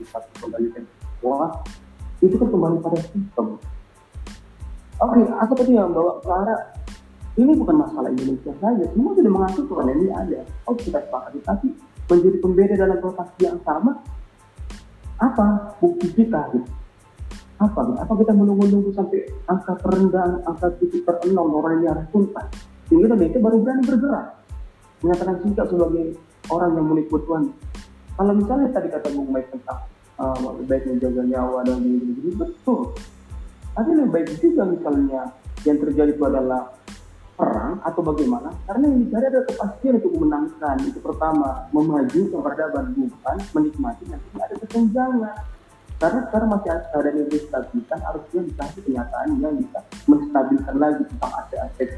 pusat kembalikan semua itu kan kembali pada sistem. Oke, okay, aku tadi yang bawa ke arah ini bukan masalah Indonesia saja, semua sudah mengatur tuh ini ada. Oh kita sepakati, tapi menjadi pembeda dalam transaksi yang sama apa bukti kita? Apa? Apa kita menunggu-nunggu sampai angka terendah angka titik terendah orang ini harus tuntas? Sehingga Indonesia baru berani bergerak. Menyatakan sikap sebagai orang yang meliput Tuhan. Kalau misalnya tadi kata Bung Mike tentang uh, baik menjaga nyawa dan begini betul tapi lebih baik juga misalnya yang terjadi itu adalah perang atau bagaimana karena yang dicari adalah kepastian untuk memenangkan. Itu pertama memaju ke peradaban bukan menikmati nanti ada kesenjangan. Karena sekarang masih ada yang distabilitas harusnya dikasih kenyataan yang bisa menstabilkan lagi tentang aspek-aspek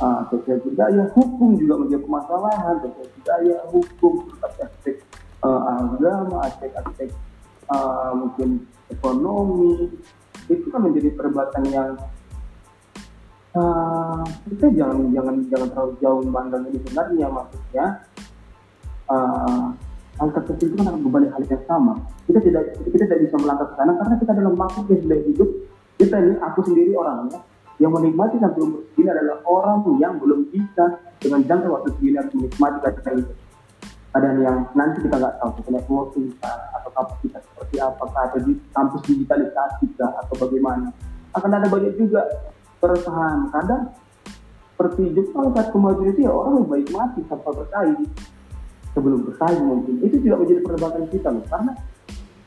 uh, sosial budaya hukum juga menjadi permasalahan sosial budaya hukum aspek-aspek uh, agama aspek-aspek uh, mungkin ekonomi itu kan menjadi perdebatan yang uh, kita jangan jangan jangan terlalu jauh memandang ini sebenarnya maksudnya. Uh, angka kecil itu kan akan kembali hal yang sama. Kita tidak kita tidak bisa melangkah ke sana karena kita dalam makhluk yang sudah hidup. Kita ini aku sendiri orangnya yang menikmati sampai umur segini adalah orang yang belum bisa dengan jangka waktu segini harus menikmati kata itu ada yang nanti kita nggak tahu kita networking atau kapasitas seperti apa atau di kampus digitalisasi atau bagaimana. Akan ada banyak juga keresahan. Kadang seperti Jepang saat kemajuan itu ya orang lebih baik mati tanpa bersaing. Sebelum bersaing mungkin. Itu juga menjadi perdebatan kita loh karena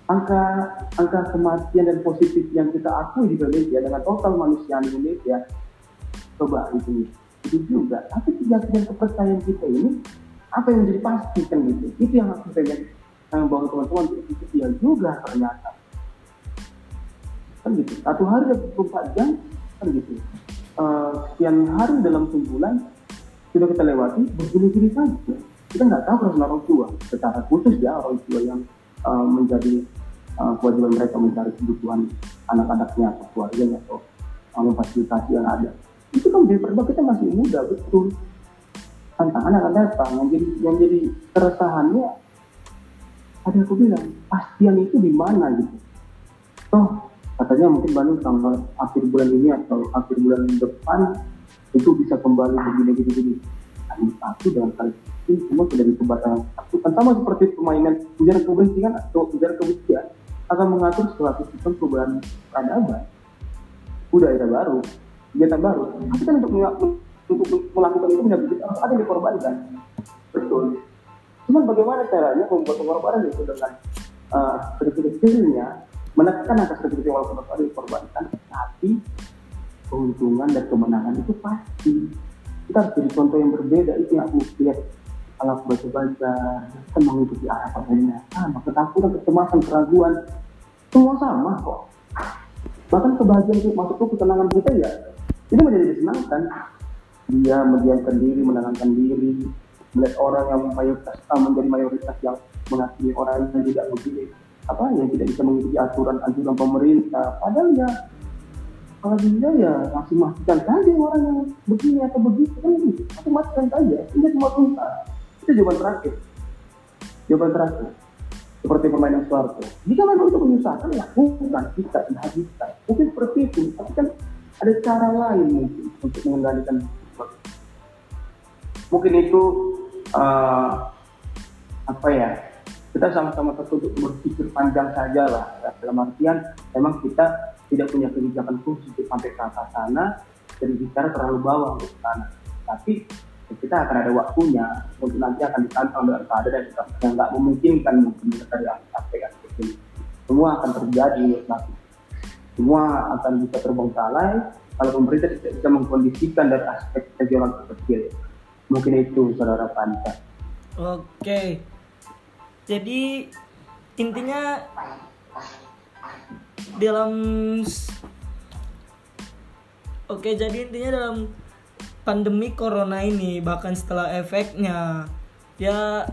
angka angka kematian dan positif yang kita akui di Indonesia dengan total manusia di Indonesia coba itu itu juga. Tapi keyakinan kepercayaan kita ini apa yang menjadi pasti kan gitu? Itu yang aku pengen yang bawa teman-teman itu ya juga ternyata. Kan gitu. Satu hari 24 jam kan gitu. Uh, sekian hari dalam sebulan sudah kita lewati begini-gini saja. Kita nggak tahu perasaan orang tua secara khusus ya orang tua yang uh, menjadi uh, kewajiban mereka mencari kebutuhan anak-anaknya atau keluarganya atau memfasilitasi yang ada. Itu kan perbah kita masih muda betul tantangan akan datang. Yang jadi yang jadi keresahannya ada aku bilang pastian itu di mana gitu? Toh katanya mungkin Bandung tanggal akhir bulan ini atau akhir bulan depan itu bisa kembali begini gini gini kali satu dengan kali ini semua sudah disebarkan satu. Kan sama seperti permainan ujar kebencian atau ujar kebencian akan mengatur suatu sistem perubahan peradaban. Era baru kegiatan baru. Tapi kan untuk, untuk melakukan itu menyebut harus ada yang dikorbankan. Betul. Cuman bagaimana caranya membuat pengorbanan itu dengan uh, kecil-kecilnya menekan angka seperti walaupun ada dikorbankan tapi keuntungan dan kemenangan itu pasti. Kita harus jadi contoh yang berbeda itu yang aku lihat. Aku baca-baca kita mengikuti arah partainya sama ketakutan kecemasan keraguan semua sama kok. Bahkan kebahagiaan itu masuk ketenangan kita ya ini menjadi disenangkan dia mendiamkan diri menenangkan diri. Melihat orang yang mayoritas menjadi mayoritas yang mengakui orang yang tidak begini apa yang tidak bisa mengikuti aturan aturan pemerintah. Padahal ya kalau dia ya masih matikan saja orang yang begini atau begitu. Kan gitu masih matikan saja. Ini semua tuntas itu jawaban terakhir. Jawaban terakhir. Seperti permainan suarco jika memang untuk menyusahkan lakukan. Kita dihabiskan mungkin seperti itu. Tapi kan ada cara lain mungkin untuk mengendalikan mungkin itu uh, apa ya kita sama-sama tertutup berpikir panjang saja lah dalam artian memang kita tidak punya kebijakan khusus sampai ke atas sana dan bicara terlalu bawah untuk sana. Tapi ya kita akan ada waktunya untuk nanti akan ditantang dengan keadaan yang nggak memungkinkan mungkin dari aspek-aspek ini. Semua akan terjadi nanti semua akan bisa terbengkalai kalau pemerintah tidak bisa mengkondisikan dari aspek regional terkecil mungkin itu saudara Panca Oke. Jadi intinya dalam Oke, jadi intinya dalam pandemi corona ini bahkan setelah efeknya ya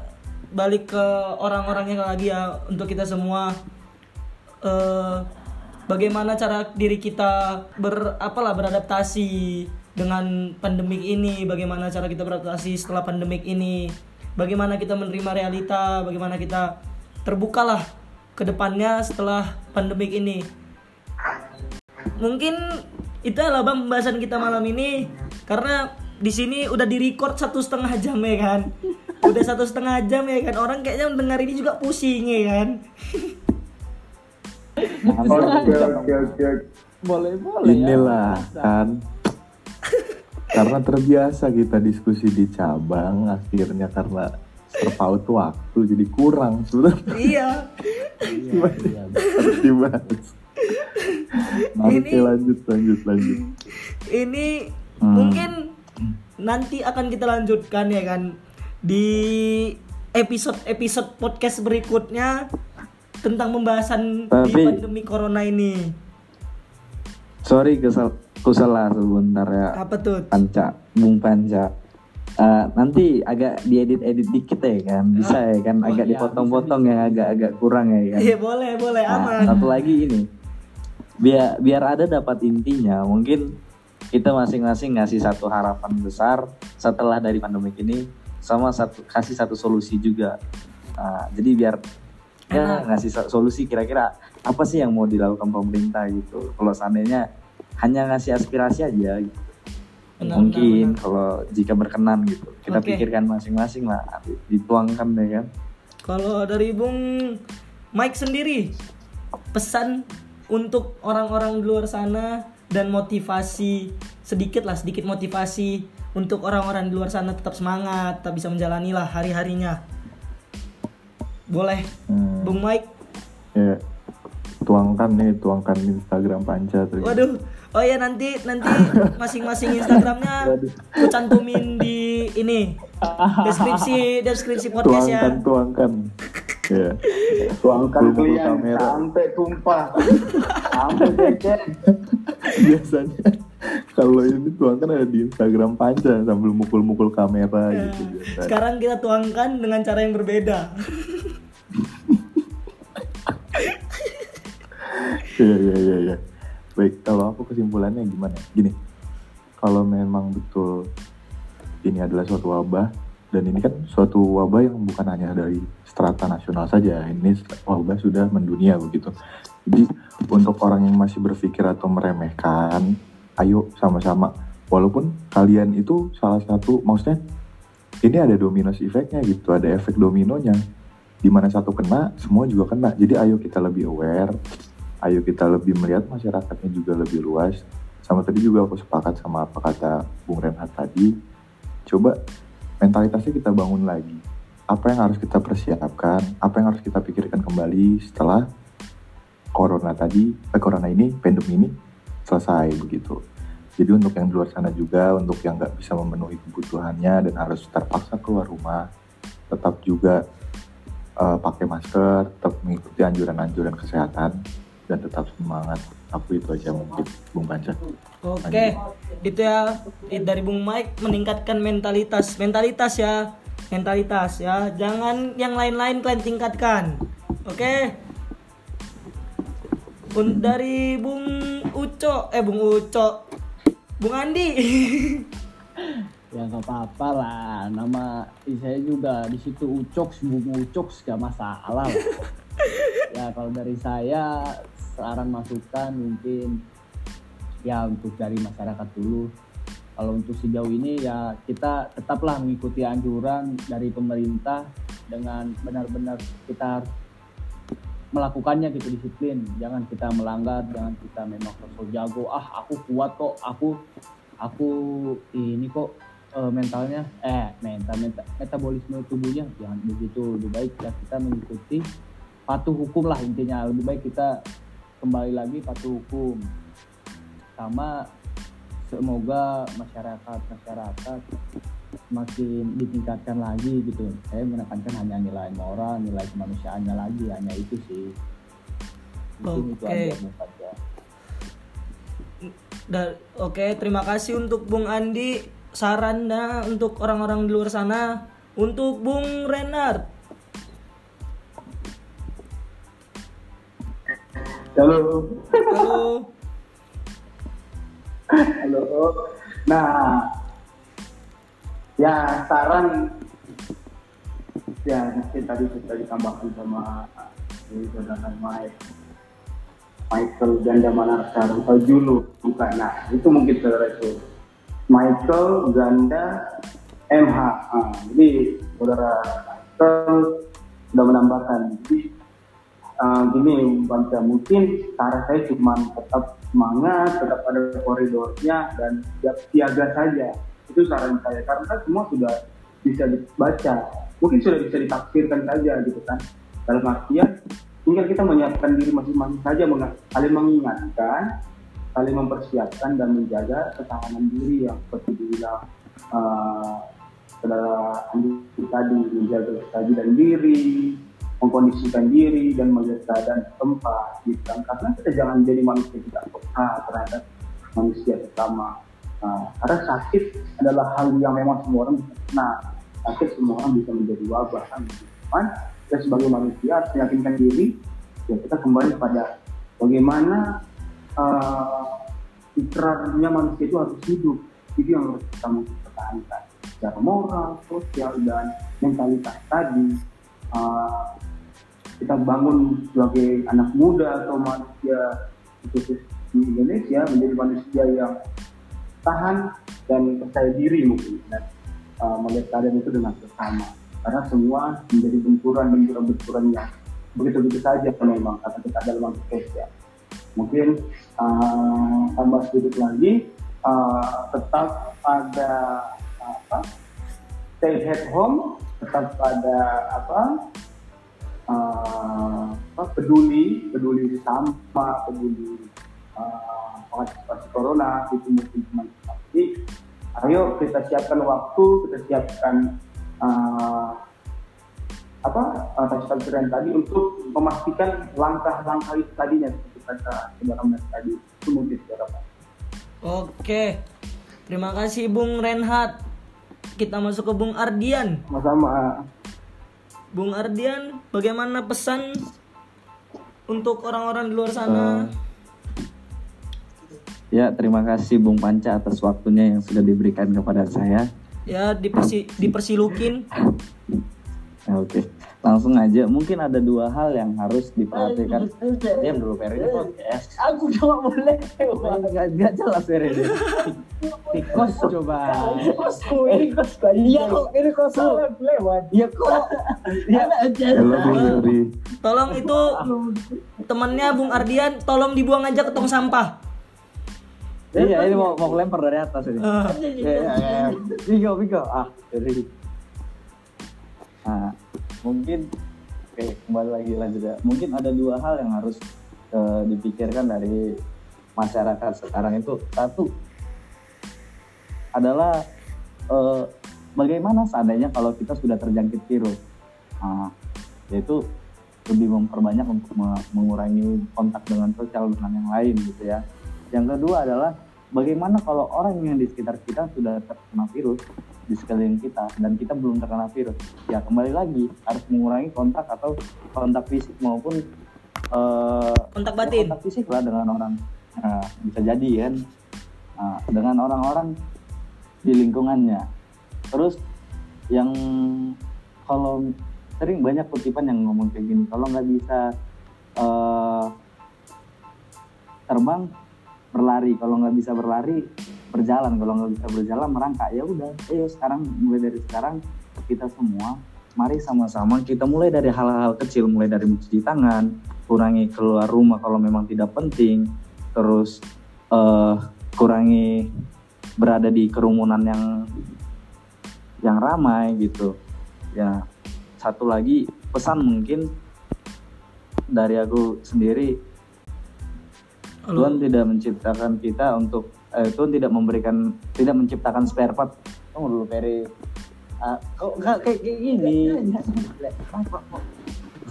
balik ke orang-orangnya lagi ya untuk kita semua eh bagaimana cara diri kita ber apalah beradaptasi dengan pandemik ini, bagaimana cara kita beradaptasi setelah pandemik ini, bagaimana kita menerima realita, bagaimana kita terbukalah ke depannya setelah pandemik ini. Mungkin itu adalah bang pembahasan kita malam ini karena di sini udah di record satu setengah jam ya kan udah satu setengah jam ya kan orang kayaknya mendengar ini juga pusing ya kan oke oke oke boleh boleh ya. Inilah kan karena terbiasa kita diskusi di cabang akhirnya karena terpaut waktu jadi kurang sebenarnya iya dibahas. Oke Ini- lanjut lanjut lanjut. ini Hmm. mungkin nanti akan kita lanjutkan ya kan di episode-episode podcast berikutnya tentang pembahasan di Tapi- pandemi corona ini. sorry kesal kusela sebentar ya. Apa tuh? Panca Bung Panca. Eh, nanti agak diedit-edit dikit ya kan? Bisa ya kan? Agak iya, dipotong-potong yang agak-agak kurang ya kan? Iya boleh boleh Nah, aman. satu lagi ini. Biar biar ada dapat intinya mungkin kita masing-masing ngasih satu harapan besar setelah dari pandemi ini sama satu kasih satu solusi juga. Nah, jadi biar ya ngasih solusi kira-kira apa sih yang mau dilakukan pemerintah gitu? Kalau seandainya hanya ngasih aspirasi aja gitu. Benar, mungkin benar, kalau jika berkenan gitu kita Oke. pikirkan masing-masing lah dituangkan ya kan Kalau dari Bung Mike sendiri pesan untuk orang-orang di luar sana dan motivasi sedikit lah sedikit motivasi untuk orang-orang di luar sana tetap semangat, tetap bisa menjalani lah hari-harinya. Boleh, Hmm, Bung Mike. ya tuangkan nih tuangkan di Instagram Panca terus. Waduh, oh ya nanti nanti masing-masing Instagramnya aku cantumin di ini deskripsi deskripsi podcast ya. Tuangkan tuangkan. Ya. tuangkan klien kamera. sampai tumpah sampai cecet Biasanya kalau ini tuangkan ada di Instagram Panca sambil mukul-mukul kamera Ya, gitu biasa. Sekarang kita tuangkan dengan cara yang berbeda. Iya iya iya iya. Baik, kalau aku kesimpulannya gimana? Gini, kalau memang betul ini adalah suatu wabah dan ini kan suatu wabah yang bukan hanya dari strata nasional saja, ini wabah sudah mendunia begitu. Jadi untuk orang yang masih berpikir atau meremehkan, ayo sama-sama. Walaupun kalian itu salah satu, maksudnya ini ada dominos efeknya gitu, ada efek dominonya. Di mana satu kena, semua juga kena. Jadi ayo kita lebih aware, ayo kita lebih melihat masyarakatnya juga lebih luas. Sama tadi juga aku sepakat sama apa kata Bung Renhat tadi. Coba mentalitasnya kita bangun lagi. Apa yang harus kita persiapkan, apa yang harus kita pikirkan kembali setelah corona tadi, eh, corona ini, pandemi ini selesai begitu. Jadi untuk yang di luar sana juga, untuk yang nggak bisa memenuhi kebutuhannya dan harus terpaksa keluar rumah, tetap juga eh, pakai masker, tetap mengikuti anjuran-anjuran kesehatan dan tetap semangat. Aku itu aja mungkin Bung Panca. Oke, itu ya dari Bung Mike meningkatkan mentalitas, mentalitas ya, mentalitas ya. Jangan yang lain-lain kalian tingkatkan. Oke. Un- dari Bung Uco, eh Bung Uco, Bung Andi. ya nggak apa-apa lah nama saya juga di situ ucok bung ucok gak masalah lah ya kalau dari saya saran masukan mungkin ya untuk dari masyarakat dulu. Kalau untuk sejauh ini ya kita tetaplah mengikuti anjuran dari pemerintah dengan benar-benar kita melakukannya gitu disiplin. Jangan kita melanggar jangan kita memang sosok jago. Ah aku kuat kok aku aku ini kok eh, mentalnya eh mental, meta- metabolisme tubuhnya. Jangan begitu lebih baik ya kita mengikuti patuh hukum lah intinya. Lebih baik kita kembali lagi patuh hukum sama semoga masyarakat masyarakat semakin ditingkatkan lagi gitu saya menekankan hanya nilai moral nilai kemanusiaannya lagi hanya itu sih mungkin itu Oke. aja Fajar. Da- Oke, terima kasih untuk Bung Andi sarannya untuk orang-orang di luar sana. Untuk Bung Renard, Halo. halo. Halo. Nah, ya saran ya mungkin tadi sudah ditambahkan sama saudara Mike Michael Ganda Manarsa atau Julu bukan nah itu mungkin saudara itu Michael Ganda MH nah, jadi saudara Michael sudah menambahkan jadi uh, gini baca mungkin cara saya cuma tetap semangat tetap ada koridornya dan siap siaga saja. Itu saran saya karena semua sudah bisa dibaca. Mungkin sudah bisa ditafsirkan saja gitu kan. Dalam artian tinggal kita menyiapkan diri masing-masing saja saling mengingatkan saling mempersiapkan dan menjaga ketahanan diri yang seperti dibilang uh, saudara Andi tadi menjaga kesadaran diri mengkondisikan diri dan melihat keadaan tempat gitu kan. Karena kita jangan jadi manusia tidak peka terhadap manusia sesama Nah, karena sakit adalah hal yang memang semua orang bisa kena. Sakit semua orang bisa menjadi wabah kan. Cuman kita sebagai manusia harus meyakinkan diri ya kita kembali pada bagaimana uh, ikrarnya manusia itu harus hidup. Itu yang harus kita pertahankan secara moral, sosial dan mentalitas tadi. Uh, kita bangun sebagai anak muda atau manusia khusus di Indonesia menjadi manusia yang tahan dan percaya diri mungkin. Dan uh, melihat keadaan itu dengan bersama karena semua menjadi benturan benturan benturan yang begitu begitu saja memang karena kita dalam ya mungkin uh, tambah sedikit lagi uh, tetap ada apa stay at home tetap pada apa uh, peduli peduli sama peduli uh, mengantisipasi corona itu mungkin cuma jadi ayo kita siapkan waktu kita siapkan uh, apa uh, tafsiran tadi untuk memastikan langkah-langkah itu tadinya seperti kata saudara Mas tadi itu mungkin saudara Mas. Oke. Terima kasih Bung Renhat. Kita masuk ke Bung Ardian. sama-sama Bung Ardian, bagaimana pesan untuk orang-orang di luar sana? Ya, terima kasih Bung Panca atas waktunya yang sudah diberikan kepada saya. Ya, dipersi dipersilukin. Oke, langsung aja. Mungkin ada dua hal yang harus diperhatikan. Diam dulu, Ferry. Ini podcast. aku cuma boleh Gak, jelas, Ferry. tikos coba Ini kos iya kok ini kos lewat iya kok Ya, Bung Ferry. Tolong itu temannya Bung Ardian, tolong dibuang aja ke tong sampah. Iya, ini mau mau lempar dari atas ini. Ah, Ya, ya, ya. Bigo, bigo. Ah, Ferry. Nah, mungkin oke kembali lagi lanjut ya. Mungkin ada dua hal yang harus eh, dipikirkan dari masyarakat sekarang itu satu adalah eh, bagaimana seandainya kalau kita sudah terjangkit virus, nah, yaitu lebih memperbanyak untuk me- mengurangi kontak dengan sosial dengan yang lain gitu ya. Yang kedua adalah bagaimana kalau orang yang di sekitar kita sudah terkena virus di sekeliling kita dan kita belum terkena virus. Ya kembali lagi harus mengurangi kontak atau kontak fisik maupun eh, kontak ya, batin. kontak fisik lah dengan orang. Nah, bisa jadi kan? Nah, dengan orang-orang di lingkungannya. Terus yang kalau sering banyak kutipan yang ngomong kayak gini kalau nggak bisa eh, terbang berlari. Kalau nggak bisa berlari berjalan. Kalau nggak bisa berjalan merangkak. Ya udah ayo sekarang mulai dari sekarang kita semua mari sama-sama kita mulai dari hal-hal kecil. Mulai dari mencuci tangan kurangi keluar rumah kalau memang tidak penting terus eh, kurangi berada di kerumunan yang yang ramai gitu. Ya satu lagi pesan mungkin dari aku sendiri. Halo. Tuhan tidak menciptakan kita untuk eh, Tuhan tidak memberikan tidak menciptakan spare part tunggu dulu Ferry Ah, kok nggak kayak gini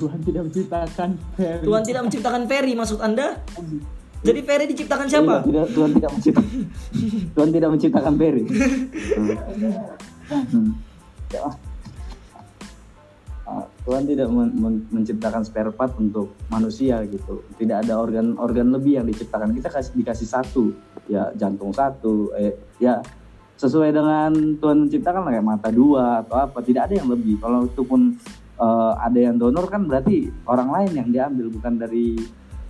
Tuhan tidak menciptakan Ferry. Tuhan tidak menciptakan Ferry maksud Anda? Jadi Ferry diciptakan siapa? Tidak, Tuhan tidak menciptakan Tuhan tidak menciptakan Ferry Hmm. Ya. Ah, Tuhan tidak men- men- menciptakan spare part untuk manusia gitu. Tidak ada organ-organ lebih yang diciptakan. Kita kasih dikasih satu, ya jantung satu, eh ya sesuai dengan Tuhan menciptakan kayak mata dua atau apa. Tidak ada yang lebih. Kalau itu pun eh, ada yang donor kan berarti orang lain yang diambil bukan dari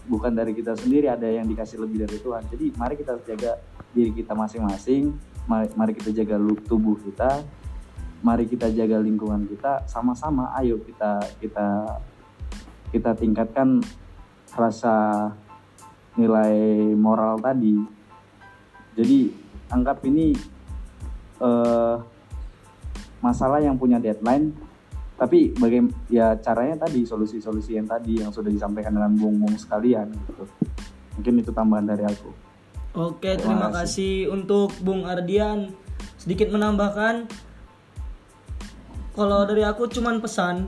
bukan dari kita sendiri. Ada yang dikasih lebih dari Tuhan. Jadi mari kita jaga diri kita masing-masing. Mari, mari kita jaga tubuh kita mari kita jaga lingkungan kita sama-sama ayo kita kita kita tingkatkan rasa nilai moral tadi. Jadi anggap ini eh, masalah yang punya deadline tapi bagaimana ya caranya tadi solusi-solusi yang tadi yang sudah disampaikan dengan bung-bung sekalian gitu. Mungkin itu tambahan dari aku. Oke, terima kasih untuk Bung Ardian. Sedikit menambahkan, kalau dari aku cuman pesan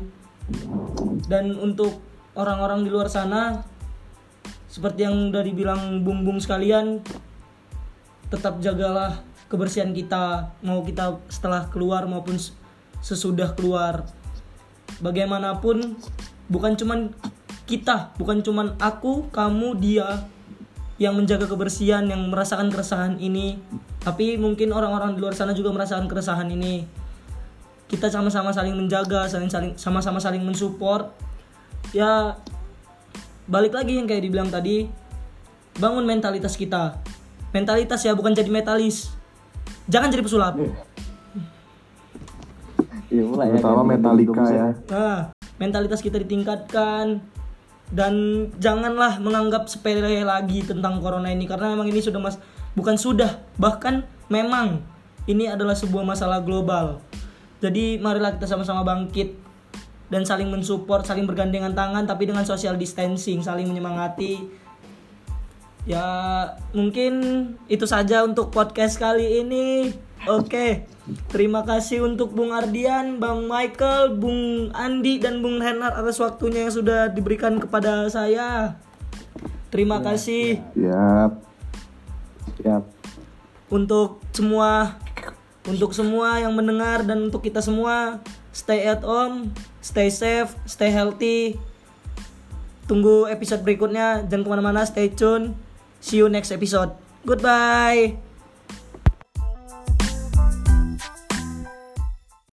dan untuk orang-orang di luar sana, seperti yang udah dibilang Bung-Bung sekalian, tetap jagalah kebersihan kita, mau kita setelah keluar maupun sesudah keluar. Bagaimanapun, bukan cuman kita, bukan cuman aku, kamu, dia, yang menjaga kebersihan, yang merasakan keresahan ini. Tapi mungkin orang-orang di luar sana juga merasakan keresahan ini. Kita sama-sama saling menjaga, saling saling sama-sama saling mensupport. Ya balik lagi yang kayak dibilang tadi, bangun mentalitas kita. Mentalitas ya bukan jadi metalis. Jangan jadi pesulap. Iya mulai ya, Terutama Metallica dugem-dugem ya. Nah, mentalitas kita ditingkatkan dan janganlah menganggap sepele lagi tentang corona ini karena memang ini sudah mas bukan sudah bahkan memang ini adalah sebuah masalah global. Jadi marilah kita sama-sama bangkit dan saling mensupport, saling bergandengan tangan tapi dengan social distancing, saling menyemangati. Ya, mungkin itu saja untuk podcast kali ini. Oke. Terima kasih untuk Bung Ardian, Bang Michael, Bung Andi dan Bung Renard atas waktunya yang sudah diberikan kepada saya. Terima kasih Siap. siap untuk semua untuk semua yang mendengar dan untuk kita semua stay at home, stay safe, stay healthy. Tunggu episode berikutnya, jangan ke mana-mana, stay tune. See you next episode. Goodbye.